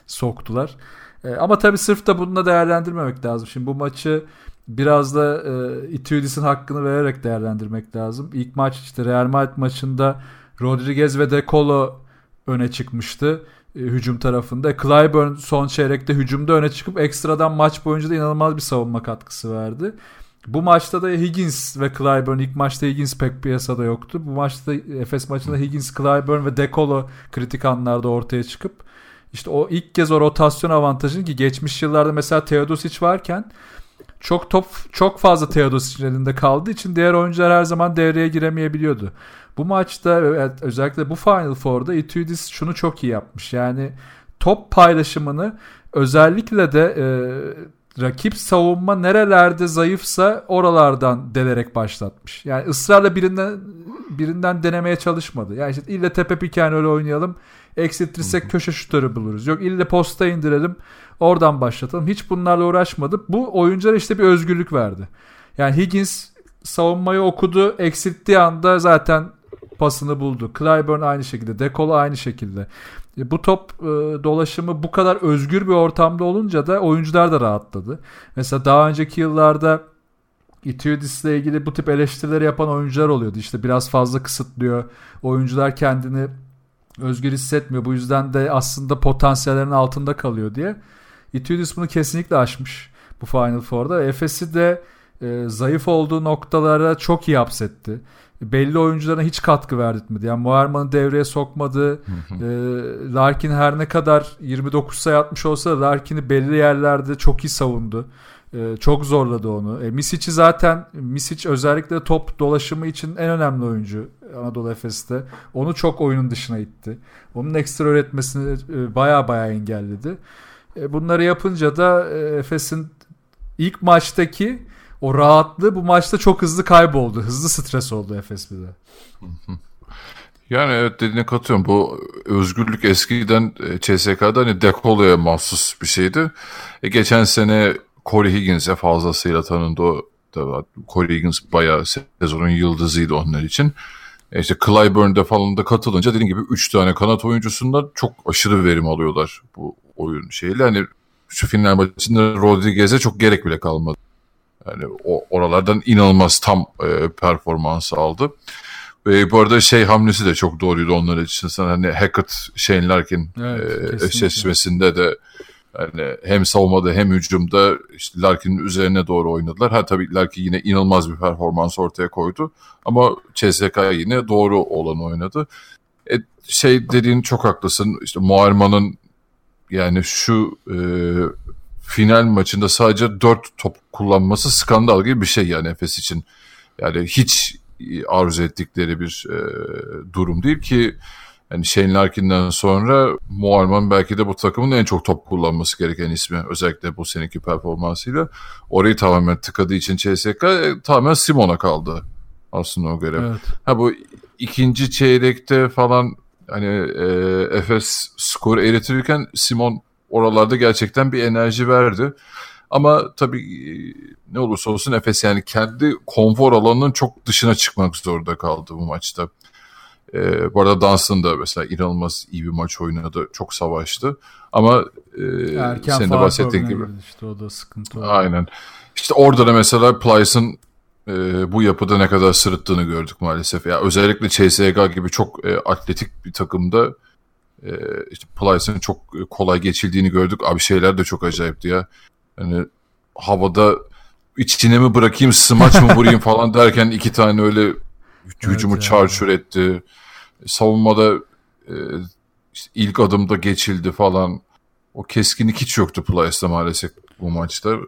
soktular. Ama tabii sırf da bununla değerlendirmemek lazım. Şimdi bu maçı biraz da e, Itudis'in hakkını vererek değerlendirmek lazım. İlk maç işte Real Madrid maçında Rodriguez ve De Colo öne çıkmıştı e, hücum tarafında. Clyburn son çeyrekte hücumda öne çıkıp ekstradan maç boyunca da inanılmaz bir savunma katkısı verdi. Bu maçta da Higgins ve Clyburn ilk maçta Higgins pek piyasada yoktu. Bu maçta Efes maçında Higgins, Clyburn ve De Colo kritik anlarda ortaya çıkıp işte o ilk kez o rotasyon avantajını ki geçmiş yıllarda mesela Teodosic varken çok top çok fazla Teodosic'in elinde kaldığı için diğer oyuncular her zaman devreye giremeyebiliyordu. Bu maçta evet, özellikle bu Final Four'da Itudis şunu çok iyi yapmış. Yani top paylaşımını özellikle de e, rakip savunma nerelerde zayıfsa oralardan delerek başlatmış. Yani ısrarla birinden birinden denemeye çalışmadı. Yani işte ille tepe piken öyle oynayalım. Eksiltirsek köşe şutörü buluruz. Yok ille posta indirelim. Oradan başlatalım. Hiç bunlarla uğraşmadı. Bu oyunculara işte bir özgürlük verdi. Yani Higgins savunmayı okudu. Eksilttiği anda zaten pasını buldu. Clyburn aynı şekilde. Dekolo aynı şekilde. Bu top e, dolaşımı bu kadar özgür bir ortamda olunca da oyuncular da rahatladı. Mesela daha önceki yıllarda Itiudis'le ilgili bu tip eleştirileri yapan oyuncular oluyordu. İşte biraz fazla kısıtlıyor. Oyuncular kendini özgür hissetmiyor. Bu yüzden de aslında potansiyellerin altında kalıyor diye. Itiudis bunu kesinlikle aşmış bu Final Four'da. Efes'i de e, zayıf olduğu noktalara çok iyi hapsetti. Belli oyuncularına hiç katkı verdirtmedi. Yani Muharman'ı devreye sokmadı. e, Larkin her ne kadar 29 sayı atmış olsa da Larkin'i belli yerlerde çok iyi savundu. E, çok zorladı onu. E, Misic'i zaten Misic özellikle top dolaşımı için en önemli oyuncu Anadolu Efes'te. Onu çok oyunun dışına itti. Onun ekstra öğretmesini e, baya baya engelledi. E, bunları yapınca da e, Efes'in ilk maçtaki o rahatlığı bu maçta çok hızlı kayboldu. Hızlı stres oldu Efes bize. Yani evet dediğine katılıyorum. Bu özgürlük eskiden e, CSK'da hani dekoloya mahsus bir şeydi. E, geçen sene Corey Higgins'e fazlasıyla tanındı. O, da, Corey Higgins bayağı sezonun yıldızıydı onlar için. E işte Clyburn'de falan da katılınca dediğim gibi 3 tane kanat oyuncusundan çok aşırı verim alıyorlar bu oyun şeyle. Hani şu final maçında Rodriguez'e çok gerek bile kalmadı. Yani o oralardan inanılmaz tam e, performans aldı. Ve bu arada şey hamlesi de çok doğruydu onlar için. Sen hani Hackett, Shane Larkin evet, e, eşleşmesinde de yani hem savunmada hem hücumda işte Larkin'in üzerine doğru oynadılar. Ha tabii Larkin yine inanılmaz bir performans ortaya koydu. Ama CSK yine doğru olan oynadı. E, şey dediğin çok haklısın. İşte Muarman'ın yani şu e, final maçında sadece 4 top kullanması skandal gibi bir şey yani Efes için. Yani hiç arzu ettikleri bir e, durum değil ki yani Shane Larkin'den sonra Muarman belki de bu takımın en çok top kullanması gereken ismi. Özellikle bu seneki performansıyla. Orayı tamamen tıkadığı için CSK e, tamamen Simon'a kaldı aslında o görev. Evet. Ha bu ikinci çeyrekte falan hani e, Efes skor eritirken Simon oralarda gerçekten bir enerji verdi. Ama tabii e, ne olursa olsun Efes yani kendi konfor alanının çok dışına çıkmak zorunda kaldı bu maçta. Ee, bu arada Dunstan da mesela inanılmaz iyi bir maç oynadı. Çok savaştı. Ama e, Erken senin de bahsettiğin gibi. işte o da sıkıntı oldu. Aynen. İşte orada da mesela Plyce'ın e, bu yapıda ne kadar sırıttığını gördük maalesef. Ya özellikle CSG gibi çok e, atletik bir takımda e, işte Plyce'ın çok kolay geçildiğini gördük. Abi şeyler de çok acayipti ya. Hani havada içine mi bırakayım smaç mı vurayım falan derken iki tane öyle hücumu evet, çarçur etti. Savunmada e, işte ilk adımda geçildi falan. O keskinlik hiç yoktu Plyce'da maalesef bu maçta. E,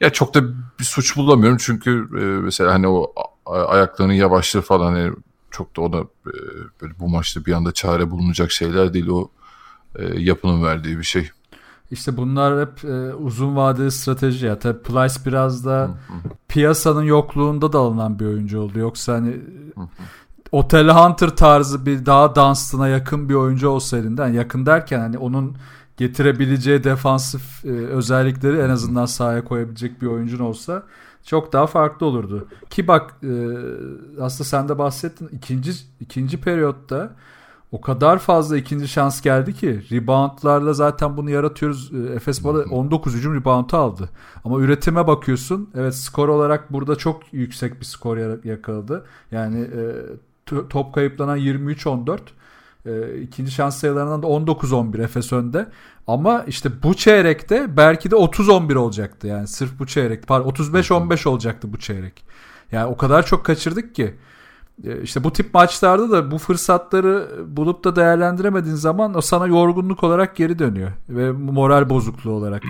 ya çok da bir suç bulamıyorum çünkü e, mesela hani o ayaklarının yavaşlığı falan hani çok da ona e, böyle bu maçta bir anda çare bulunacak şeyler değil o e, yapının verdiği bir şey. İşte bunlar hep e, uzun vadeli strateji ya. Tabii Plyce biraz da piyasanın yokluğunda da alınan bir oyuncu oldu. Yoksa hani Otel Hunter tarzı bir daha Dunstan'a yakın bir oyuncu olsa elinden yakın derken hani onun getirebileceği defansif e, özellikleri en azından sahaya koyabilecek bir oyuncun olsa çok daha farklı olurdu. Ki bak e, aslında sen de bahsettin ikinci ikinci periyotta o kadar fazla ikinci şans geldi ki reboundlarla zaten bunu yaratıyoruz. E, Efes bana 19 hücum reboundu aldı. Ama üretime bakıyorsun. Evet skor olarak burada çok yüksek bir skor yakaladı. Yani e, top kayıplanan 23-14. E, ikinci şans sayılarından da 19-11 Efes önde. Ama işte bu çeyrekte belki de 30-11 olacaktı. Yani sırf bu çeyrek. Pardon 35-15 olacaktı bu çeyrek. Yani o kadar çok kaçırdık ki. E, işte bu tip maçlarda da bu fırsatları bulup da değerlendiremediğin zaman o sana yorgunluk olarak geri dönüyor ve moral bozukluğu olarak.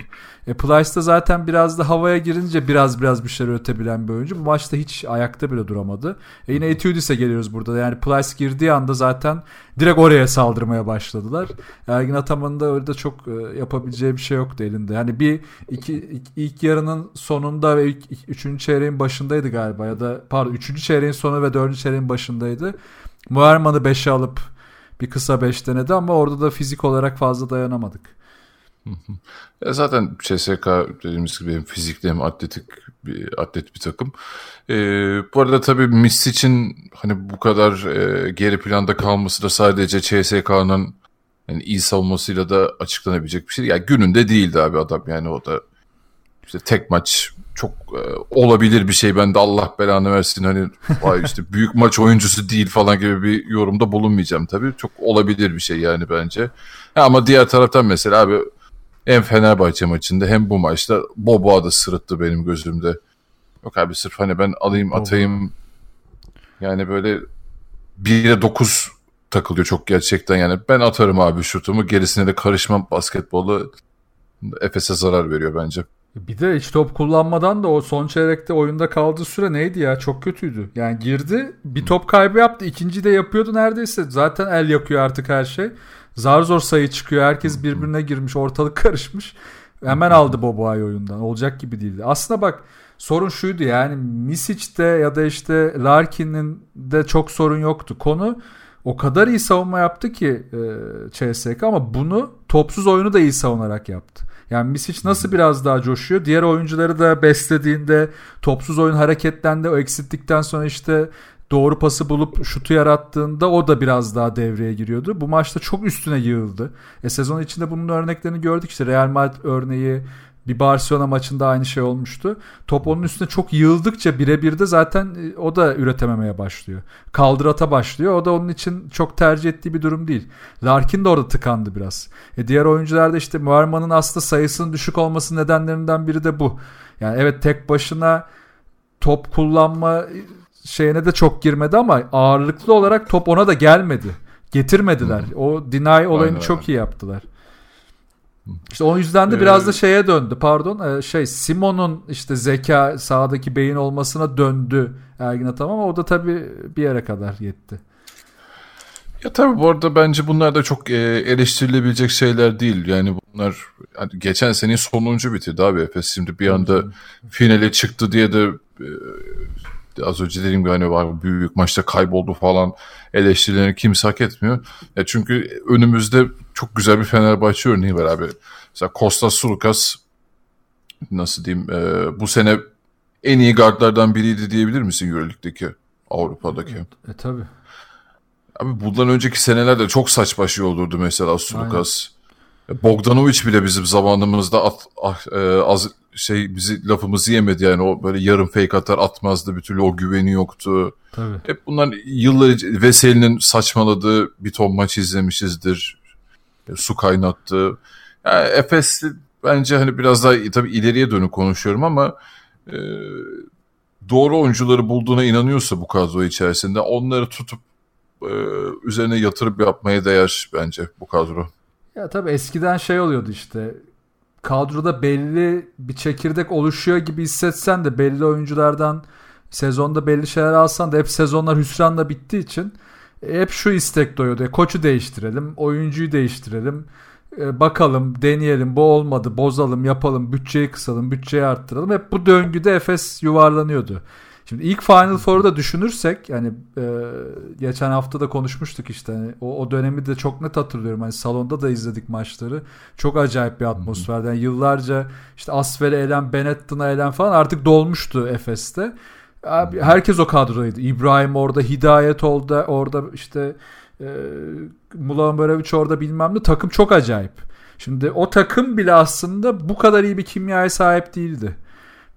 E Plyce da zaten biraz da havaya girince biraz biraz bir şeyler ötebilen bir oyuncu. Bu maçta hiç ayakta bile duramadı. E yine Etudis'e geliyoruz burada. Yani Plyce girdiği anda zaten direkt oraya saldırmaya başladılar. Ergin Ataman'ın da öyle de çok e, yapabileceği bir şey yoktu elinde. Yani bir iki, ilk yarının sonunda ve ilk, üçüncü çeyreğin başındaydı galiba ya da pardon üçüncü çeyreğin sonu ve dördüncü çeyreğin başındaydı. Muerman'ı 5'e alıp bir kısa 5 denedi ama orada da fizik olarak fazla dayanamadık. Ya zaten CSK dediğimiz gibi hem fizikli hem atletik bir atlet bir takım. Ee, bu arada tabii Miss için hani bu kadar e, geri planda kalması da sadece CSK'nın yani iyi savunmasıyla da açıklanabilecek bir şey. Yani gününde değildi abi adam yani o da işte tek maç çok e, olabilir bir şey. Ben de Allah belanı versin hani vay işte büyük maç oyuncusu değil falan gibi bir yorumda bulunmayacağım tabii. Çok olabilir bir şey yani bence. Ya ama diğer taraftan mesela abi hem Fenerbahçe maçında hem bu maçta Boboa da sırıttı benim gözümde. Yok abi sırf hani ben alayım atayım yani böyle 1'e 9 takılıyor çok gerçekten yani. Ben atarım abi şutumu gerisine de karışmam basketbolu Efes'e zarar veriyor bence. Bir de hiç top kullanmadan da o son çeyrekte oyunda kaldığı süre neydi ya? Çok kötüydü. Yani girdi bir top kaybı yaptı. ikinci de yapıyordu neredeyse. Zaten el yakıyor artık her şey. Zar zor sayı çıkıyor. Herkes birbirine girmiş. Ortalık karışmış. Hemen aldı Boboa'yı oyundan. Olacak gibi değildi. Aslında bak sorun şuydu yani Misic'te ya da işte Larkin'in de çok sorun yoktu. Konu o kadar iyi savunma yaptı ki e, CSK ama bunu topsuz oyunu da iyi savunarak yaptı. Yani Misic nasıl biraz daha coşuyor? Diğer oyuncuları da beslediğinde topsuz oyun hareketlendi. O eksilttikten sonra işte doğru pası bulup şutu yarattığında o da biraz daha devreye giriyordu. Bu maçta çok üstüne yığıldı. E sezon içinde bunun örneklerini gördük. İşte Real Madrid örneği bir Barcelona maçında aynı şey olmuştu. Top onun üstüne çok yığıldıkça birebir de zaten e, o da üretememeye başlıyor. Kaldırata başlıyor. O da onun için çok tercih ettiği bir durum değil. Larkin de orada tıkandı biraz. E diğer oyuncularda işte Muarman'ın aslında sayısının düşük olması nedenlerinden biri de bu. Yani evet tek başına top kullanma şeyine de çok girmedi ama ağırlıklı olarak top ona da gelmedi. Getirmediler. O deny olayını Aynen. çok iyi yaptılar. İşte o yüzden de biraz da ee, şeye döndü pardon e, şey Simon'un işte zeka sağdaki beyin olmasına döndü Ergin Ataman ama o da tabii bir yere kadar yetti. Ya tabii bu arada bence bunlar da çok e, eleştirilebilecek şeyler değil. Yani bunlar yani geçen seneyi sonuncu bitirdi abi Efes. Şimdi bir anda finale çıktı diye de e, az önce dediğim gibi hani var büyük maçta kayboldu falan eleştirilerini kimse hak etmiyor. Ya çünkü önümüzde çok güzel bir Fenerbahçe örneği var abi. Mesela Kostas Sulukas nasıl diyeyim e, bu sene en iyi guardlardan biriydi diyebilir misin Euroleague'deki Avrupa'daki? E, tabi. Abi bundan önceki senelerde çok saç başı olurdu mesela Sulukas. Bogdanovic bile bizim zamanımızda at, ah, e, az şey bizi lafımızı yemedi yani o böyle yarım fake atar atmazdı bir türlü o güveni yoktu. Tabii. Hep bunlar yıllar Veseli'nin saçmaladığı bir ton maç izlemişizdir su kaynattı. Yani Efes bence hani biraz daha tabii ileriye dönük konuşuyorum ama e, doğru oyuncuları bulduğuna inanıyorsa bu kadro içerisinde onları tutup e, üzerine yatırıp yapmaya değer bence bu kadro. Ya tabii eskiden şey oluyordu işte kadroda belli bir çekirdek oluşuyor gibi hissetsen de belli oyunculardan sezonda belli şeyler alsan da hep sezonlar hüsranla bittiği için hep şu istek doyuyordu. Koçu değiştirelim, oyuncuyu değiştirelim. E, bakalım, deneyelim, bu olmadı, bozalım, yapalım, bütçeyi kısalım, bütçeyi arttıralım. Hep bu döngüde Efes yuvarlanıyordu. Şimdi ilk Final Four'u da düşünürsek yani e, geçen hafta da konuşmuştuk işte hani o, o dönemi de çok net hatırlıyorum. Hani salonda da izledik maçları. Çok acayip bir atmosferden. Yani yıllarca işte Asfer'e elen, Benetton'a elen falan artık dolmuştu Efes'te. Abi, herkes o kadrodaydı. İbrahim orada, Hidayet orada, orada işte e, Mulan Böreviç orada bilmem ne. Takım çok acayip. Şimdi o takım bile aslında bu kadar iyi bir kimyaya sahip değildi.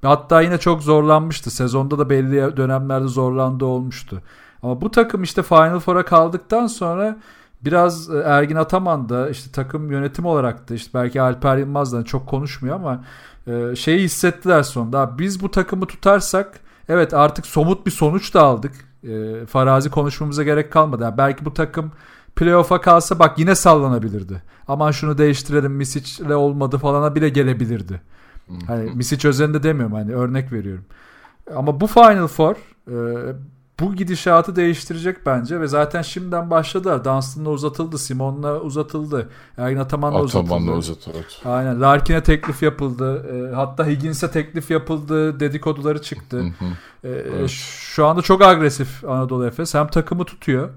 Hatta yine çok zorlanmıştı. Sezonda da belli dönemlerde zorlandı olmuştu. Ama bu takım işte Final Four'a kaldıktan sonra biraz e, Ergin Ataman da işte takım yönetim olarak da işte belki Alper Yılmaz da çok konuşmuyor ama e, şeyi hissettiler sonunda. Biz bu takımı tutarsak Evet artık somut bir sonuç da aldık. E, farazi konuşmamıza gerek kalmadı. Yani belki bu takım playoff'a kalsa bak yine sallanabilirdi. Aman şunu değiştirelim Misic'le olmadı falana bile gelebilirdi. Hani Misic özelinde demiyorum hani örnek veriyorum. Ama bu Final Four e, bu gidişatı değiştirecek bence ve zaten şimdiden başladılar. Dunstan'la uzatıldı, Simon'la uzatıldı, Ergin Ataman'la uzatıldı. Ataman'la uzatıldı. Aynen. Larkin'e teklif yapıldı. E, hatta Higgins'e teklif yapıldı. Dedikoduları çıktı. e, evet. Şu anda çok agresif Anadolu Efes. Hem takımı tutuyor.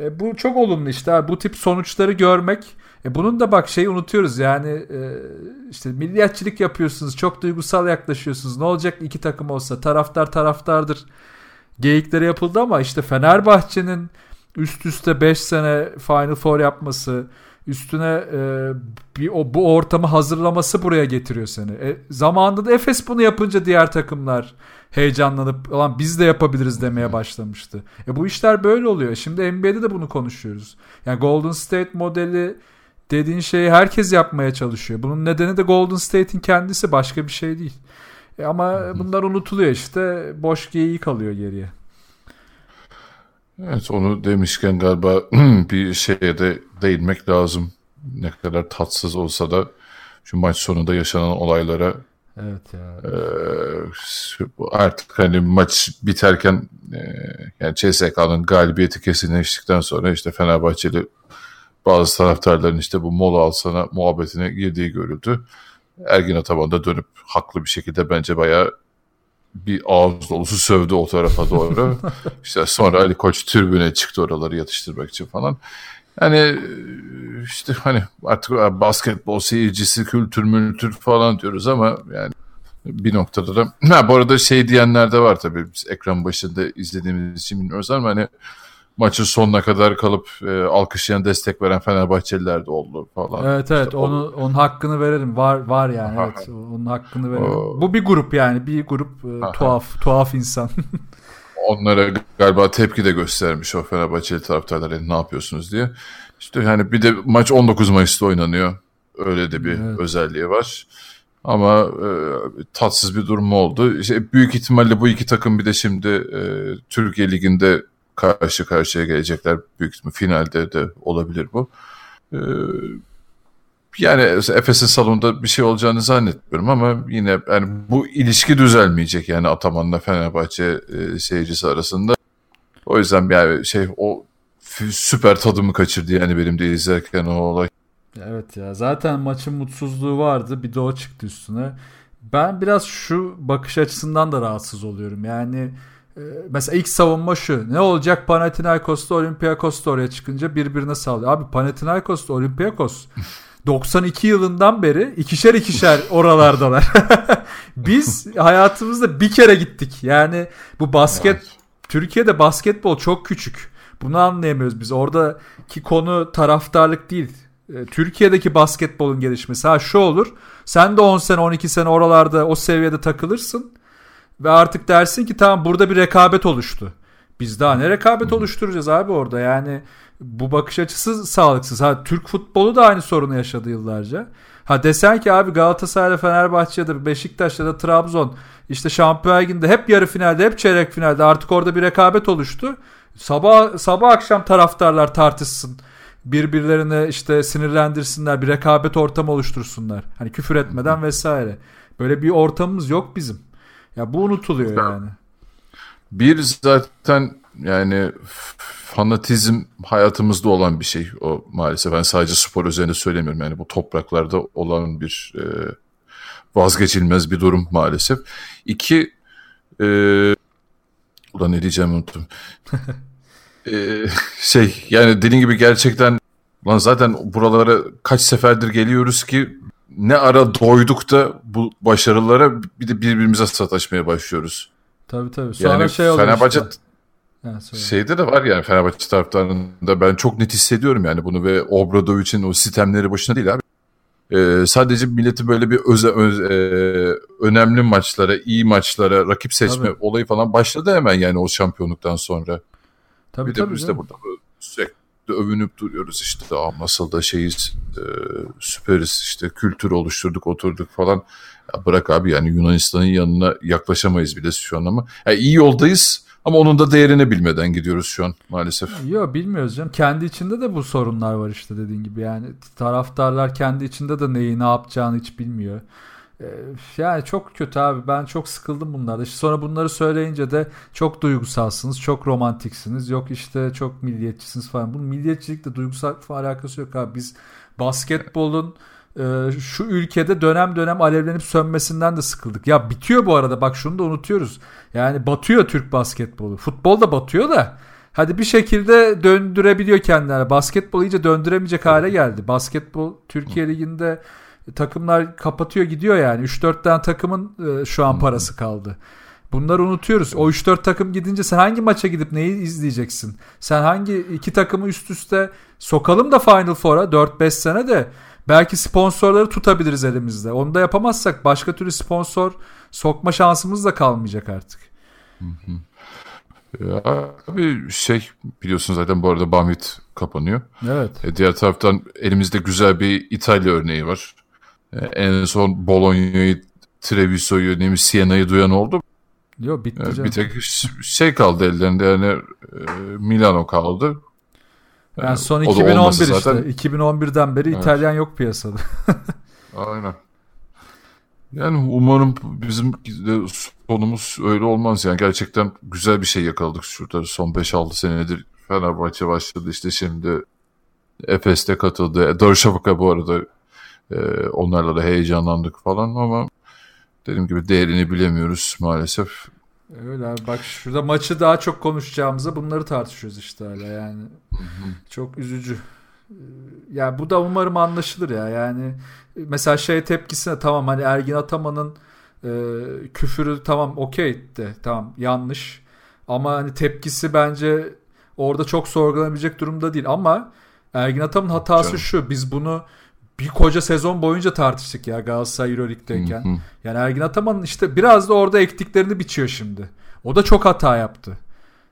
E, bu çok olumlu işte. Bu tip sonuçları görmek. E, bunun da bak şeyi unutuyoruz yani e, işte milliyetçilik yapıyorsunuz. Çok duygusal yaklaşıyorsunuz. Ne olacak iki takım olsa taraftar taraftardır geyikleri yapıldı ama işte Fenerbahçe'nin üst üste 5 sene Final Four yapması, üstüne e, bir o, bu ortamı hazırlaması buraya getiriyor seni. E, zamanında da Efes bunu yapınca diğer takımlar heyecanlanıp lan biz de yapabiliriz demeye başlamıştı. E bu işler böyle oluyor. Şimdi NBA'de de bunu konuşuyoruz. Yani Golden State modeli dediğin şeyi herkes yapmaya çalışıyor. Bunun nedeni de Golden State'in kendisi başka bir şey değil. E ama bunlar unutuluyor işte. Boş geyiği kalıyor geriye. Evet onu demişken galiba bir şeye de değinmek lazım. Ne kadar tatsız olsa da şu maç sonunda yaşanan olaylara Evet ya. Ee, artık hani maç biterken e, yani CSK'nın galibiyeti kesinleştikten sonra işte Fenerbahçeli bazı taraftarların işte bu mola alsana muhabbetine girdiği görüldü. Ergin Ataman da dönüp haklı bir şekilde bence bayağı bir ağız dolusu sövdü o tarafa doğru. işte sonra Ali Koç tribüne çıktı oraları yatıştırmak için falan. Yani işte hani artık basketbol seyircisi kültür mültür falan diyoruz ama yani bir noktada da ha bu arada şey diyenler de var tabii biz ekran başında izlediğimiz için bilmiyoruz ama hani maçın sonuna kadar kalıp e, alkışlayan destek veren Fenerbahçeliler de oldu falan. Evet evet işte onu o... onun hakkını verelim. Var var yani evet. Onun hakkını verelim. O... Bu bir grup yani bir grup e, tuhaf tuhaf insan. Onlara galiba tepki de göstermiş o Fenerbahçeli taraftarlar ne yapıyorsunuz diye. İşte yani bir de maç 19 Mayıs'ta oynanıyor. Öyle de bir evet. özelliği var. Ama e, tatsız bir durum oldu. İşte büyük ihtimalle bu iki takım bir de şimdi e, Türkiye Ligi'nde karşı karşıya gelecekler. Büyük finalde de olabilir bu. E, yani Efes'in salonunda bir şey olacağını zannetmiyorum ama yine yani bu ilişki düzelmeyecek yani Ataman'la Fenerbahçe e, seyircisi arasında. O yüzden yani şey o süper tadımı kaçırdı yani benim de izlerken o olay. Evet ya zaten maçın mutsuzluğu vardı bir de o çıktı üstüne. Ben biraz şu bakış açısından da rahatsız oluyorum. Yani mesela ilk savunma şu. Ne olacak Panathinaikos'ta Olympiakos'ta oraya çıkınca birbirine sallıyor. Abi Panathinaikos'ta Olympiakos 92 yılından beri ikişer ikişer oralardalar. Biz hayatımızda bir kere gittik. Yani bu basket. Türkiye'de basketbol çok küçük. Bunu anlayamıyoruz biz. Oradaki konu taraftarlık değil. E, Türkiye'deki basketbolun gelişmesi. Ha şu olur. Sen de 10 sene 12 sene oralarda o seviyede takılırsın. Ve artık dersin ki tamam burada bir rekabet oluştu. Biz daha ne rekabet oluşturacağız abi orada yani bu bakış açısı sağlıksız. Ha Türk futbolu da aynı sorunu yaşadı yıllarca. Ha desen ki abi Galatasaray'da Fenerbahçe'de Beşiktaş'ta da Trabzon işte Şampiyon Ligi'nde hep yarı finalde hep çeyrek finalde artık orada bir rekabet oluştu. Sabah sabah akşam taraftarlar tartışsın. Birbirlerine işte sinirlendirsinler, bir rekabet ortamı oluştursunlar. Hani küfür etmeden vesaire. Böyle bir ortamımız yok bizim. Ya bu unutuluyor yani. Bir zaten yani fanatizm hayatımızda olan bir şey o maalesef. Ben sadece spor üzerinde söylemiyorum. Yani bu topraklarda olan bir e, vazgeçilmez bir durum maalesef. İki e, ulan ne diyeceğimi unuttum. e, şey yani dediğin gibi gerçekten lan zaten buralara kaç seferdir geliyoruz ki ne ara doyduk da bu başarılara bir de birbirimize sataşmaya başlıyoruz. Tabii tabii. Sonra yani şey Fenerbahçe işte. Şeyde de var yani Fenerbahçe taraftarında ben çok net hissediyorum yani bunu ve Obradovic'in o sistemleri başına değil abi. Ee, sadece milleti böyle bir öze, öz, e, önemli maçlara, iyi maçlara rakip seçme tabii. olayı falan başladı hemen yani o şampiyonluktan sonra. Tabii, bir tabii, de biz de burada sürekli övünüp duruyoruz işte Aa, nasıl da şeyiz e, süperiz işte kültür oluşturduk oturduk falan. Ya bırak abi yani Yunanistan'ın yanına yaklaşamayız bile şu an ama. Yani iyi yoldayız ama onun da değerini bilmeden gidiyoruz şu an maalesef. Yok bilmiyoruz canım. Kendi içinde de bu sorunlar var işte dediğin gibi. Yani taraftarlar kendi içinde de neyi ne yapacağını hiç bilmiyor. Ee, yani çok kötü abi. Ben çok sıkıldım bunlarda. İşte sonra bunları söyleyince de çok duygusalsınız, çok romantiksiniz. Yok işte çok milliyetçisiniz falan. Bunun milliyetçilikle duygusal falan alakası yok abi. Biz basketbolun e, şu ülkede dönem dönem alevlenip sönmesinden de sıkıldık. Ya bitiyor bu arada bak şunu da unutuyoruz. Yani batıyor Türk basketbolu. Futbol da batıyor da hadi bir şekilde döndürebiliyor kendilerine. Basketbol iyice döndüremeyecek hale geldi. Basketbol Türkiye Ligi'nde takımlar kapatıyor gidiyor yani. 3-4 tane takımın e, şu an parası kaldı. Bunları unutuyoruz. O 3-4 takım gidince sen hangi maça gidip neyi izleyeceksin? Sen hangi iki takımı üst üste sokalım da Final Four'a 4-5 sene de belki sponsorları tutabiliriz elimizde. Onu da yapamazsak başka türlü sponsor sokma şansımız da kalmayacak artık. Hı hı. Abi şey biliyorsun zaten bu arada Bamit kapanıyor. Evet. E, diğer taraftan elimizde güzel bir İtalya örneği var. E, en son Bologna'yı, Treviso'yu, ne Siena'yı duyan oldu. Yok bitti e, Bir tek şey kaldı ellerinde yani e, Milano kaldı. Yani son 2011 işte. Zaten... 2011'den beri evet. İtalyan yok piyasada. Aynen. Yani umarım bizim sonumuz öyle olmaz. Yani gerçekten güzel bir şey yakaladık şurada. Son 5-6 senedir Fenerbahçe başladı. işte şimdi Efes'te katıldı. Darüşşafaka bu arada e, onlarla da heyecanlandık falan ama dediğim gibi değerini bilemiyoruz maalesef. Öyle abi bak şurada maçı daha çok konuşacağımıza bunları tartışıyoruz işte hala yani. Çok üzücü. Ee, yani bu da umarım anlaşılır ya. Yani mesela şey tepkisine tamam hani Ergin Ataman'ın e, küfürü tamam okey de tamam yanlış. Ama hani tepkisi bence orada çok sorgulanabilecek durumda değil. Ama Ergin Ataman'ın hatası Canım. şu. Biz bunu bir koca sezon boyunca tartıştık ya Galatasaray Euroleague'deyken. Yani Ergin Ataman işte biraz da orada ektiklerini biçiyor şimdi. O da çok hata yaptı.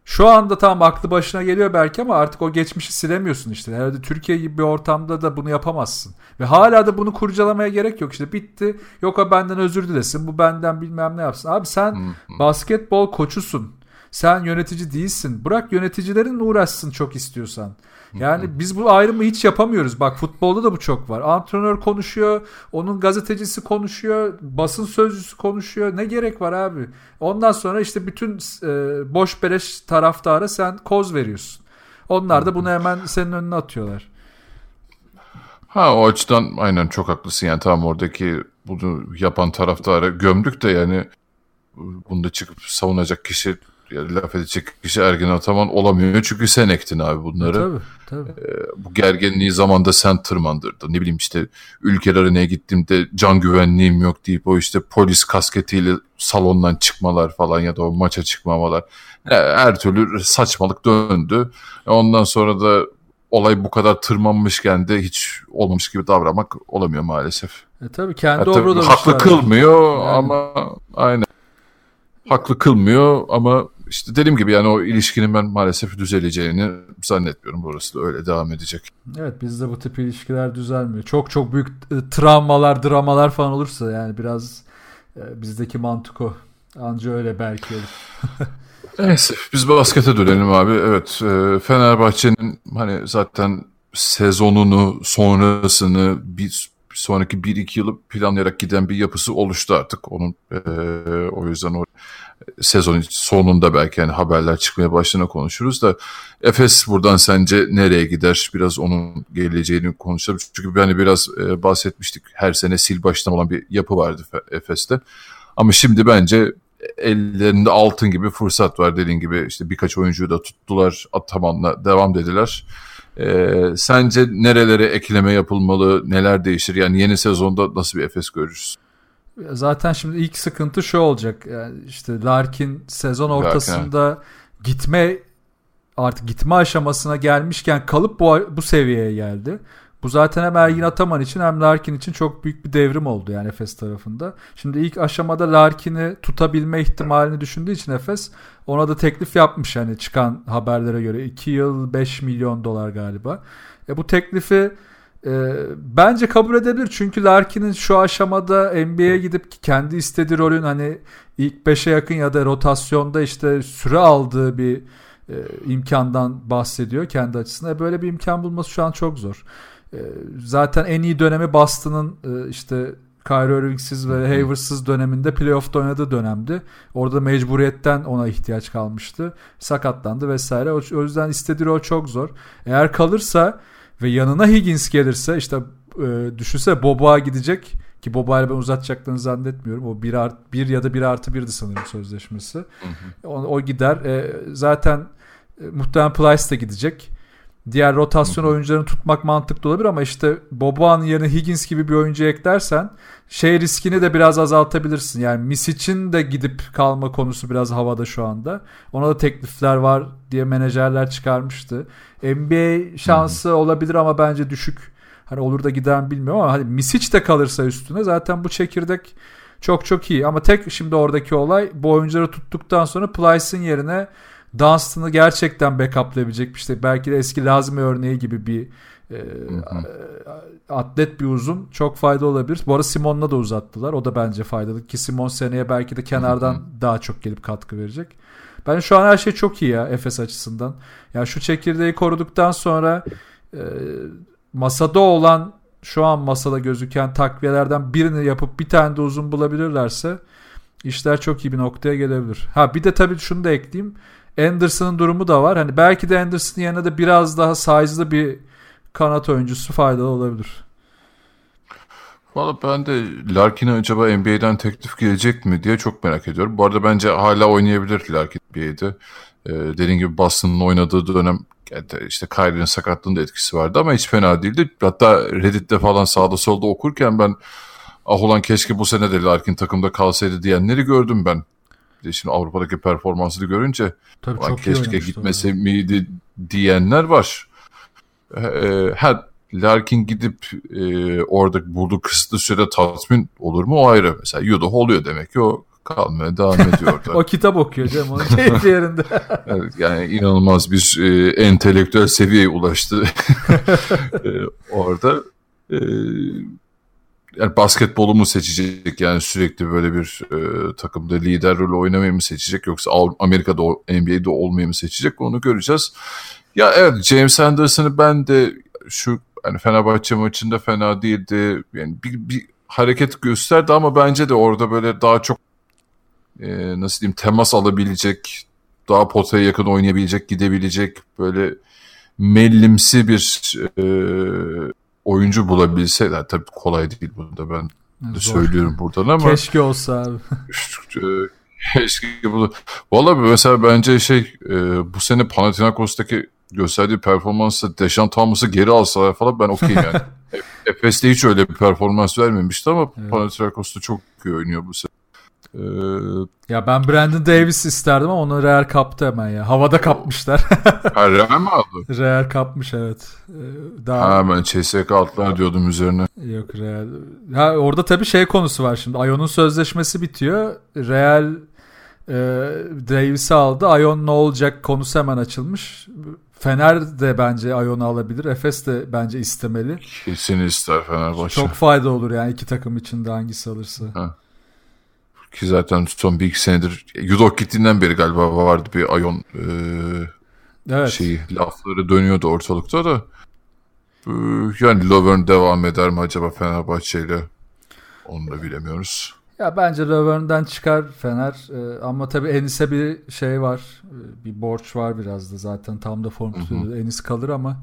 Şu anda tam aklı başına geliyor belki ama artık o geçmişi silemiyorsun işte. Herhalde Türkiye gibi bir ortamda da bunu yapamazsın. Ve hala da bunu kurcalamaya gerek yok işte. Bitti. Yok o benden özür dilesin. Bu benden bilmem ne yapsın. Abi sen basketbol koçusun. Sen yönetici değilsin. Bırak yöneticilerin uğraşsın çok istiyorsan. Yani biz bu ayrımı hiç yapamıyoruz. Bak futbolda da bu çok var. Antrenör konuşuyor, onun gazetecisi konuşuyor, basın sözcüsü konuşuyor. Ne gerek var abi? Ondan sonra işte bütün e, boş beleş taraftara sen koz veriyorsun. Onlar da bunu hemen senin önüne atıyorlar. Ha o açıdan aynen çok haklısın. Yani tamam oradaki bunu yapan taraftarı gömdük de yani bunda çıkıp savunacak kişi yani laf edecek kişi Ergin Ataman olamıyor. Çünkü sen ektin abi bunları. E, tabii tabii. Ee, bu gerginliği zamanda sen tırmandırdın. Ne bileyim işte ülkelerine gittiğimde can güvenliğim yok deyip o işte polis kasketiyle salondan çıkmalar falan ya da o maça çıkmamalar. E, her türlü saçmalık döndü. Ondan sonra da olay bu kadar tırmanmışken de hiç olmamış gibi davranmak olamıyor maalesef. E tabii kendi yani Haklı kılmıyor yani. ama aynen. Haklı kılmıyor ama işte dediğim gibi yani o ilişkinin ben maalesef düzeleceğini zannetmiyorum. Burası da öyle devam edecek. Evet bizde bu tip ilişkiler düzelmiyor. Çok çok büyük e, travmalar, dramalar falan olursa yani biraz e, bizdeki mantık o. Anca öyle belki olur. Neyse biz baskete dönelim abi. Evet e, Fenerbahçe'nin hani zaten sezonunu sonrasını bir sonraki 1-2 yılı planlayarak giden bir yapısı oluştu artık. Onun e, o yüzden o sezon sonunda belki yani haberler çıkmaya başladığında konuşuruz da Efes buradan sence nereye gider? Biraz onun geleceğini konuşalım. Çünkü hani biraz e, bahsetmiştik. Her sene sil baştan olan bir yapı vardı Efes'te. Ama şimdi bence ellerinde altın gibi fırsat var dediğin gibi işte birkaç oyuncuyu da tuttular Ataman'la devam dediler. Ee, sence nerelere ekleme yapılmalı, neler değişir? Yani yeni sezonda nasıl bir Efes görürüz? Zaten şimdi ilk sıkıntı şu olacak. Yani işte Larkin sezon ortasında Larkin, gitme artık gitme aşamasına gelmişken kalıp bu bu seviyeye geldi. Bu zaten hem Ergin Ataman için hem Larkin için çok büyük bir devrim oldu yani Efes tarafında. Şimdi ilk aşamada Larkin'i tutabilme ihtimalini düşündüğü için Efes ona da teklif yapmış hani çıkan haberlere göre 2 yıl 5 milyon dolar galiba. E bu teklifi e, bence kabul edebilir çünkü Larkin'in şu aşamada NBA'ye gidip kendi istediği rolün hani ilk 5'e yakın ya da rotasyonda işte süre aldığı bir e, imkandan bahsediyor kendi açısından. E, böyle bir imkan bulması şu an çok zor. E, zaten en iyi dönemi Boston'ın e, işte Kyrie Irving'siz ve Haywards'sız döneminde playoff'ta oynadığı dönemdi. Orada mecburiyetten ona ihtiyaç kalmıştı. Sakatlandı vesaire. O, o yüzden istediği rol çok zor. Eğer kalırsa ve yanına Higgins gelirse işte e, düşünse Bobo'a gidecek ki Bobo'yla ben uzatacaklarını zannetmiyorum. O bir, art, bir ya da bir artı birdi sanırım sözleşmesi. Hı hı. O, o gider. E, zaten e, muhtemelen Plyce de gidecek. Diğer rotasyon oyuncularını tutmak mantıklı olabilir ama işte Boban'ın yerine Higgins gibi bir oyuncu eklersen şey riskini de biraz azaltabilirsin. Yani Misic'in de gidip kalma konusu biraz havada şu anda. Ona da teklifler var diye menajerler çıkarmıştı. NBA şansı hmm. olabilir ama bence düşük. Hani olur da gider bilmiyorum ama hani Misic de kalırsa üstüne zaten bu çekirdek çok çok iyi. Ama tek şimdi oradaki olay bu oyuncuları tuttuktan sonra Plyce'ın yerine Dunstan'ı gerçekten backuplayabilecek işte belki de eski Lazmi örneği gibi bir e, atlet bir uzun çok fayda olabilir. Bu arada Simon'la da uzattılar. O da bence faydalı ki Simon seneye belki de kenardan daha çok gelip katkı verecek. Ben şu an her şey çok iyi ya Efes açısından. Yani şu çekirdeği koruduktan sonra e, masada olan şu an masada gözüken takviyelerden birini yapıp bir tane de uzun bulabilirlerse işler çok iyi bir noktaya gelebilir. Ha bir de tabii şunu da ekleyeyim. Anderson'ın durumu da var. Hani belki de Anderson yerine de biraz daha size'lı bir kanat oyuncusu faydalı olabilir. Valla ben de Larkin'e acaba NBA'den teklif gelecek mi diye çok merak ediyorum. Bu arada bence hala oynayabilir Larkin NBA'de. Ee, dediğim gibi Boston'ın oynadığı dönem işte Kyrie'nin sakatlığında etkisi vardı ama hiç fena değildi. Hatta Reddit'te falan sağda solda okurken ben ah ulan keşke bu sene de Larkin takımda kalsaydı diyenleri gördüm ben. Bir de şimdi Avrupa'daki performansını görünce Tabii çok keşke gitmese orada. miydi diyenler var. Ee, ha, Larkin gidip e, orada bulduğu kısıtlı sürede tatmin olur mu o ayrı. Mesela Yudoh oluyor demek ki o kalmaya devam ediyor o kitap okuyor canım onun keyfi yerinde. evet, yani inanılmaz bir e, entelektüel seviyeye ulaştı e, orada. E, yani basketbolu mu seçecek yani sürekli böyle bir e, takımda lider rolü oynamayı mı seçecek yoksa Amerika'da NBA'de olmayı mı seçecek onu göreceğiz. Ya evet James Anderson'ı ben de şu hani Fenerbahçe maçında fena değildi. Yani bir, bir hareket gösterdi ama bence de orada böyle daha çok e, nasıl diyeyim temas alabilecek, daha potaya yakın oynayabilecek, gidebilecek böyle mellimsi bir e, oyuncu bulabilse yani tabii kolay değil bunu da ben de söylüyorum buradan ama keşke olsa abi. E, keşke bunu. Valla mesela bence şey e, bu sene Panathinaikos'taki gösterdiği performansı Deşan Thomas'ı geri alsalar falan ben okeyim yani. Efes'te hiç öyle bir performans vermemişti ama evet. Panathinaikos'ta çok oynuyor bu sene. Ee, ya ben Brandon Davis isterdim ama onu Real kaptı hemen ya. Havada kapmışlar. ha, Real mi aldı? Real kapmış evet. Ee, daha... Ha ben CSK altlar diyordum üzerine. Yok Real. Ha, orada tabii şey konusu var şimdi. Ayon'un sözleşmesi bitiyor. Real e, Davis'i aldı. Ayon ne olacak konusu hemen açılmış. Fener de bence Ayon'u alabilir. Efes de bence istemeli. Kesin ister Fenerbahçe. Çok fayda olur yani iki takım içinde hangisi alırsa. Ha. Ki zaten son bir iki senedir Yudok gittiğinden beri galiba vardı bir Ayon e, evet. şeyi lafları dönüyordu ortalıkta da. E, yani Lovern devam eder mi acaba Fenerbahçe ile? Onu da bilemiyoruz. Ya bence Lovern'den çıkar Fener ee, ama tabii Enis'e bir şey var. Ee, bir borç var biraz da zaten tam da form tutuyor. Enis kalır ama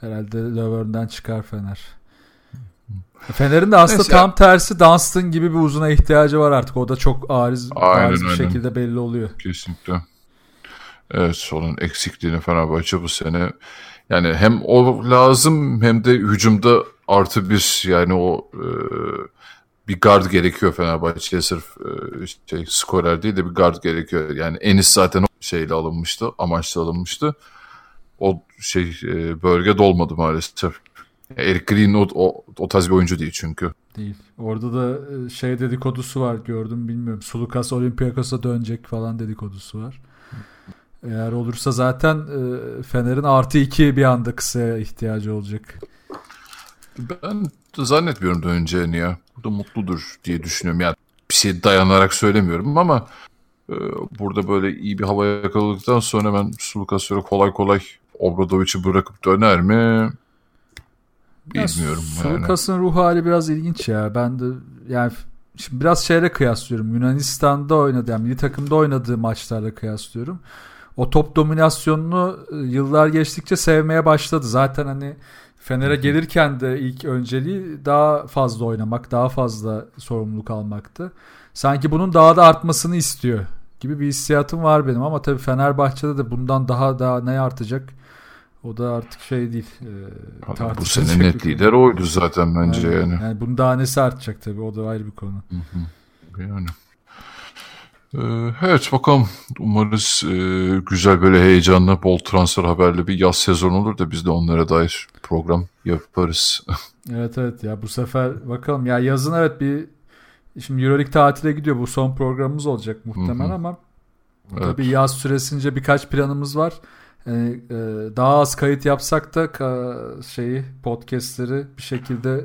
herhalde Lovern'den çıkar Fener. Fener'in de aslında Neyse. tam tersi Dunstan gibi bir uzuna ihtiyacı var artık. O da çok ariz, aynen, ariz bir aynen. şekilde belli oluyor. Kesinlikle. Evet onun eksikliğini Fenerbahçe bu sene yani hem o lazım hem de hücumda artı bir yani o e, bir guard gerekiyor Fenerbahçe'ye sırf e, şey, skorer değil de bir guard gerekiyor. Yani Enis zaten o şeyle alınmıştı, amaçla alınmıştı. O şey e, bölge dolmadı maalesef. Eric Green o, o, o tarz bir oyuncu değil çünkü. Değil. Orada da e, şey dedikodusu var gördüm bilmiyorum. Sulukas Olympiakos'a dönecek falan dedikodusu var. Eğer olursa zaten e, Fener'in artı iki bir anda kısaya ihtiyacı olacak. Ben zannetmiyorum döneceğini ya. Burada mutludur diye düşünüyorum. Yani bir şey dayanarak söylemiyorum ama e, burada böyle iyi bir hava yakaladıktan sonra ben Sulukas'a kolay kolay Obradovic'i bırakıp döner mi? Bilmiyorum ya, yani. Sulukas'ın ruh hali biraz ilginç ya. Ben de yani şimdi biraz şeyle kıyaslıyorum. Yunanistan'da oynadı yani milli takımda oynadığı maçlarla kıyaslıyorum. O top dominasyonunu e, yıllar geçtikçe sevmeye başladı. Zaten hani Fener'e gelirken de ilk önceliği daha fazla oynamak, daha fazla sorumluluk almaktı. Sanki bunun daha da artmasını istiyor gibi bir hissiyatım var benim ama tabii Fenerbahçe'de de bundan daha daha ne artacak O da artık şey değil. E, bu sene net lider oydu zaten bence yani. Yani, yani bunun daha nesi artacak tabii. O da ayrı bir konu. Hı hı. Yani. Ee, evet bakalım umarız e, güzel böyle heyecanlı bol transfer haberli bir yaz sezonu olur da biz de onlara dair program yaparız. evet evet ya bu sefer bakalım ya yazın evet bir şimdi Euroleague tatile gidiyor bu son programımız olacak muhtemelen ama evet. tabii yaz süresince birkaç planımız var. Yani, e, daha az kayıt yapsak da şeyi podcastleri bir şekilde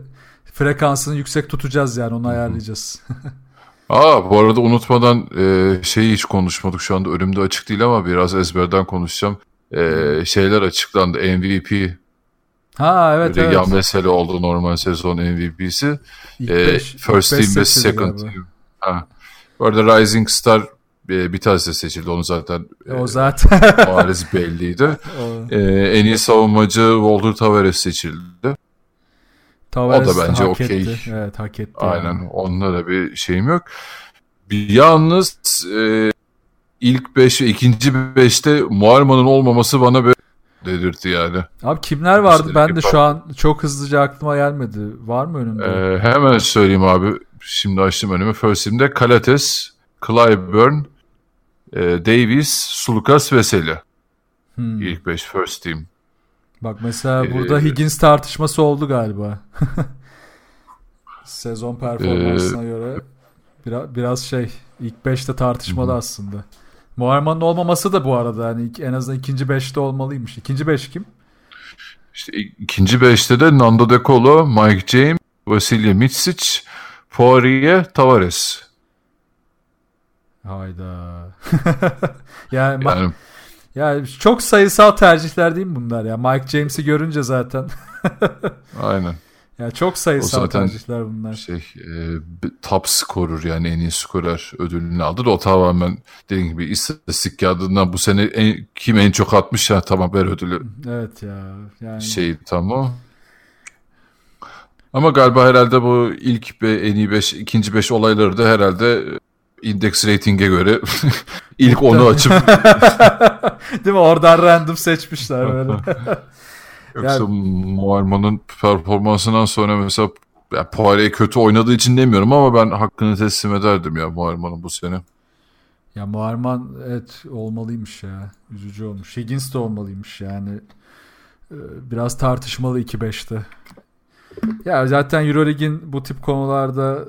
frekansını yüksek tutacağız yani onu ayarlayacağız. Aa bu arada unutmadan e, şeyi hiç konuşmadık şu anda önümde açık değil ama biraz ezberden konuşacağım. E, şeyler açıklandı MVP. Ha evet Regan evet. mesele oldu normal sezon MVP'si. E, beş, first team ve second team. Ha. Bu arada Rising Star bir tanesi seçildi onu zaten. E, o zaten. bariz belliydi. e, en iyi savunmacı Walter Tavares seçildi. Tavares o da bence okey. Evet hak etti. Aynen. Yani. Onunla da bir şeyim yok. Bir yalnız e, ilk 5 ve ikinci 5'te Muarman'ın olmaması bana böyle dedirtti yani. Abi kimler vardı? Ben de şu an çok hızlıca aklıma gelmedi. Var mı önümde? Ee, hemen söyleyeyim abi. Şimdi açtım önümü. First team'de Kalates, Clyburn, e, Davis, Sulukas, Veseli. Hmm. İlk 5 first team. Bak mesela burada ee, Higgins tartışması oldu galiba. Sezon performansına ee, göre biraz, biraz şey ilk 5'te tartışmalı hı. aslında. Muharman'ın olmaması da bu arada yani en azından ikinci 5'te olmalıymış. İkinci 5 kim? İşte ikinci 5'te de Nando De Colo, Mike James, Vasilya Mitsic, Poirier, Tavares. Hayda. yani, yani yani çok sayısal tercihler değil mi bunlar ya? Mike James'i görünce zaten. Aynen. Ya çok sayısal tercihler bunlar. Şey, e, top scorer yani en iyi skorer ödülünü aldı da o tamamen dediğim gibi istatistik kağıdından bu sene en, kim en çok atmış ya tamam ver ödülü. Evet ya. Yani... Şey tamam. Ama galiba herhalde bu ilk ve en iyi 5, ikinci 5 olayları da herhalde index rating'e göre ilk onu açıp değil mi oradan random seçmişler böyle. Yoksa yani... Muarman'ın performansından sonra mesela yani Poirier kötü oynadığı için demiyorum ama ben hakkını teslim ederdim ya Muarman'ın bu sene. Ya Muarman evet olmalıymış ya. Üzücü olmuş. Higgins de olmalıymış yani. Ee, biraz tartışmalı 2-5'te. Ya zaten Eurolig'in bu tip konularda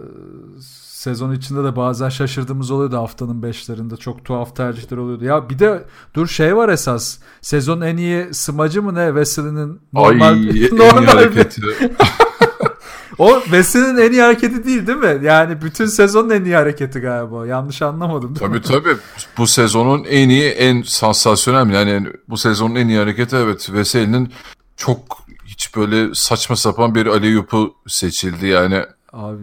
sezon içinde de bazen şaşırdığımız oluyordu haftanın beşlerinde. Çok tuhaf tercihler oluyordu. Ya bir de dur şey var esas. Sezon en iyi smacı mı ne? Wesley'nin normal, Ay, normal hareketi. o Wesley'nin en iyi hareketi değil değil mi? Yani bütün sezonun en iyi hareketi galiba. Yanlış anlamadım. Tabii tabii. Bu sezonun en iyi, en sansasyonel yani bu sezonun en iyi hareketi evet. Wesley'nin çok hiç böyle saçma sapan bir aleyupu seçildi yani. Abi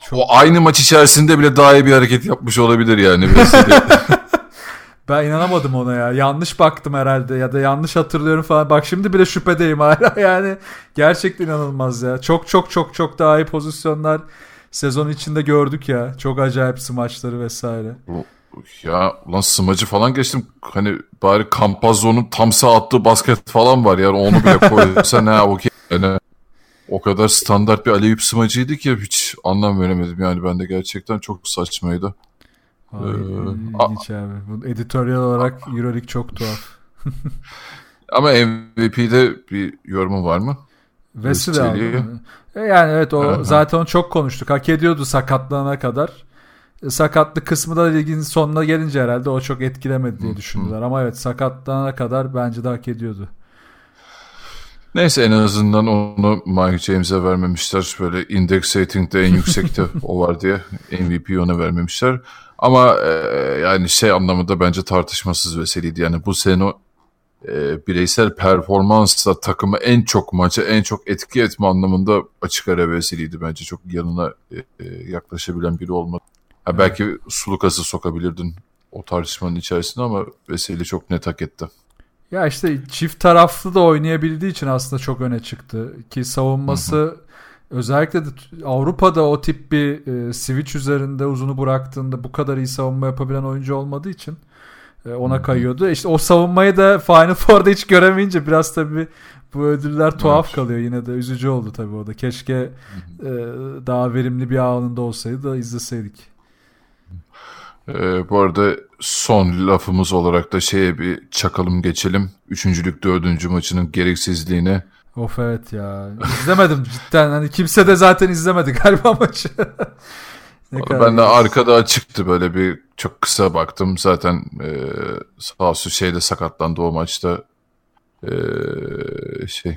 çok... O aynı maç içerisinde bile daha iyi bir hareket yapmış olabilir yani. ben inanamadım ona ya. Yanlış baktım herhalde ya da yanlış hatırlıyorum falan. Bak şimdi bile şüphedeyim hala yani. Gerçekten inanılmaz ya. Çok çok çok çok daha iyi pozisyonlar sezon içinde gördük ya. Çok acayip smaçları vesaire. Ya ulan smacı falan geçtim. Hani bari Campazzo'nun tam sağ attığı basket falan var yani onu bile koysan ha okey. Yani o kadar standart bir Aleyüp smacıydı ki hiç anlam veremedim. Yani ben de gerçekten çok saçmaydı. Ay, ee, abi. Bu editoryal olarak Euroleague çok tuhaf. Ama MVP'de bir yorumun var mı? Wesley aldı. E yani evet o zaten onu çok konuştuk. Hak ediyordu sakatlığına kadar. E, sakatlık kısmı da ligin sonuna gelince herhalde o çok etkilemedi diye düşündüler. Ama evet sakatlığına kadar bence de hak ediyordu. Neyse en azından onu Mike James'e vermemişler. Böyle index rating'de en yüksekte o var diye MVP ona vermemişler. Ama e, yani şey anlamında bence tartışmasız veseliydi. Yani bu sene e, bireysel performansla takımı en çok maça en çok etki etme anlamında açık ara veseliydi. Bence çok yanına e, e, yaklaşabilen biri olmadı. Ha, belki Sulukas'ı sokabilirdin o tartışmanın içerisinde ama Veseli çok net hak etti. Ya işte çift taraflı da oynayabildiği için aslında çok öne çıktı. Ki savunması hı hı. özellikle de Avrupa'da o tip bir e, switch üzerinde uzunu bıraktığında bu kadar iyi savunma yapabilen oyuncu olmadığı için e, ona kayıyordu. İşte o savunmayı da Final Four'da hiç göremeyince biraz tabii bu ödüller tuhaf Evet. kalıyor. Yine de üzücü oldu tabii o da. Keşke e, daha verimli bir anında olsaydı da izleseydik. Ee, bu arada son lafımız olarak da şeye bir çakalım geçelim. Üçüncülük dördüncü maçının gereksizliğine. Of evet ya. İzlemedim cidden. Hani kimse de zaten izlemedi galiba maçı. Ben de arkada açıktı böyle bir çok kısa baktım. Zaten e, sağ olsun şeyde sakatlandı o maçta. E, şey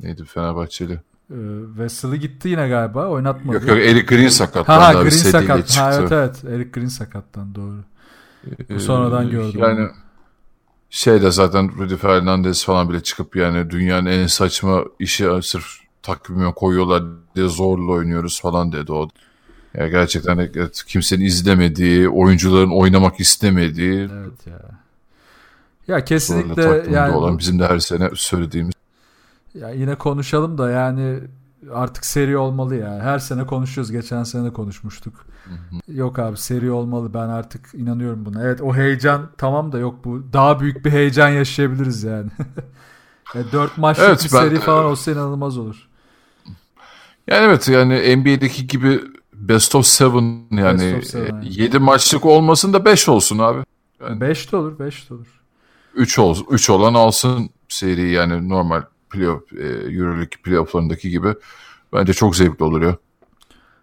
neydi Fenerbahçeli? Ee, Wesley gitti yine galiba. Oynatmadı. Yok yok Eric Green sakatlandı. Ha, abi, Green sakat. çıktı. Ha, evet evet. Eric Green sakattan doğru. Ee, sonradan gördüm Yani onu. şey de zaten Rudy Fernandez falan bile çıkıp yani dünyanın en saçma işi sırf takvime koyuyorlar diye zorla oynuyoruz falan dedi o. Ya gerçekten evet, kimsenin izlemediği, oyuncuların oynamak istemediği Evet ya. Ya kesinlikle yani olan bu- bizim de her sene söylediğimiz. Ya yine konuşalım da yani artık seri olmalı ya. Her sene konuşuyoruz. Geçen sene de konuşmuştuk. Yok abi seri olmalı. Ben artık inanıyorum buna. Evet o heyecan tamam da yok bu. Daha büyük bir heyecan yaşayabiliriz yani. e, 4 maçlık Evet, bir ben- seri falan olsa inanılmaz olur. Yani evet yani NBA'deki gibi best of seven yani Best of seven, aynen. 7 maçlık olmasın da 5 olsun abi. 5 de olur 5 de olur. 3 ol 3 olan alsın seri yani normal playoff e, EuroLeague playoff'larındaki gibi. Bence çok zevkli olur ya.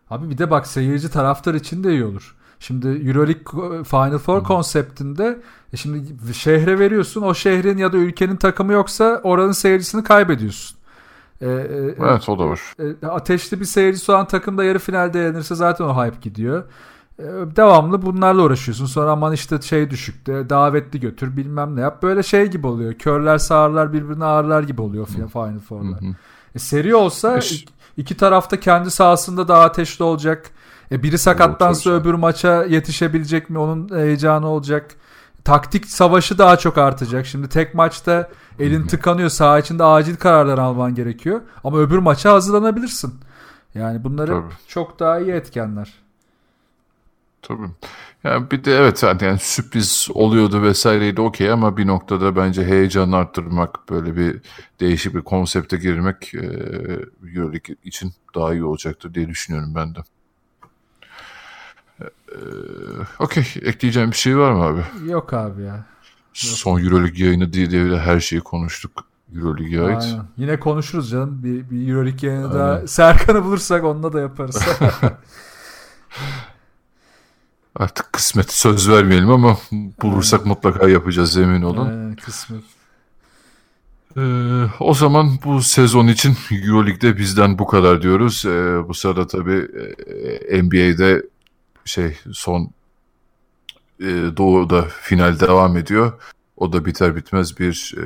Abi bir de bak seyirci taraftar için de iyi olur. Şimdi Euroleague Final Four konseptinde e şimdi şehre veriyorsun o şehrin ya da ülkenin takımı yoksa oranın seyircisini kaybediyorsun. E, e, Evet o da var. e, ateşli bir seyircisi olan takım da yarı finalde yenirse zaten o hype gidiyor. E, devamlı bunlarla uğraşıyorsun. Sonra aman işte şey düşükte davetli götür bilmem ne yap. Böyle şey gibi oluyor. Körler sağırlar birbirini ağırlar gibi oluyor Final Four'lar. E, seri olsa Eş- ik- iki tarafta kendi sahasında daha ateşli olacak. E, biri tabii canım. öbür maça yetişebilecek mi? Onun heyecanı olacak. Taktik savaşı daha çok artacak. Şimdi tek maçta elin tıkanıyor. Saha içinde acil kararlar alman gerekiyor. Ama öbür maça hazırlanabilirsin. Yani bunları Tabii. çok daha iyi etkenler. Tabii. Yani bir de evet yani, yani sürpriz oluyordu vesaireydi okey ama bir noktada bence heyecanı arttırmak böyle bir değişik bir konsepte girmek e, için daha iyi olacaktır diye düşünüyorum ben de. E, okey ekleyeceğim bir şey var mı abi? Yok abi ya. Son EuroLeague yayını diye diye her şeyi konuştuk. EuroLeague'e ait. Aynen. Yine konuşuruz canım. Bir, bir Euroleague yayını daha. Aynen. Serkan'ı bulursak onunla da yaparız. Artık kısmet söz vermeyelim ama bulursak mutlaka yapacağız emin olun. Aynen, kısmet. Ee, o zaman bu sezon için Euroleague'de bizden bu kadar diyoruz. Ee, bu sırada tabii e, NBA'de şey son e, Doğu'da final devam ediyor. O da biter bitmez bir e,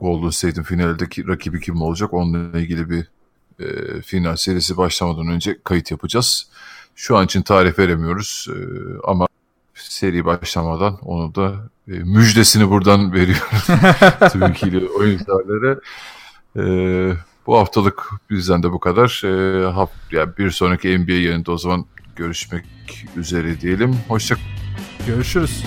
Golden State'in finaldeki rakibi kim olacak onunla ilgili bir e, final serisi başlamadan önce kayıt yapacağız. Şu an için tarih veremiyoruz e, ama seri başlamadan onu da e, müjdesini buradan veriyorum tüm ilgili oyunculara. E, bu haftalık bizden de bu kadar. E, hap, yani bir sonraki NBA yayında o zaman görüşmek üzere diyelim. Hoşça Görüşürüz.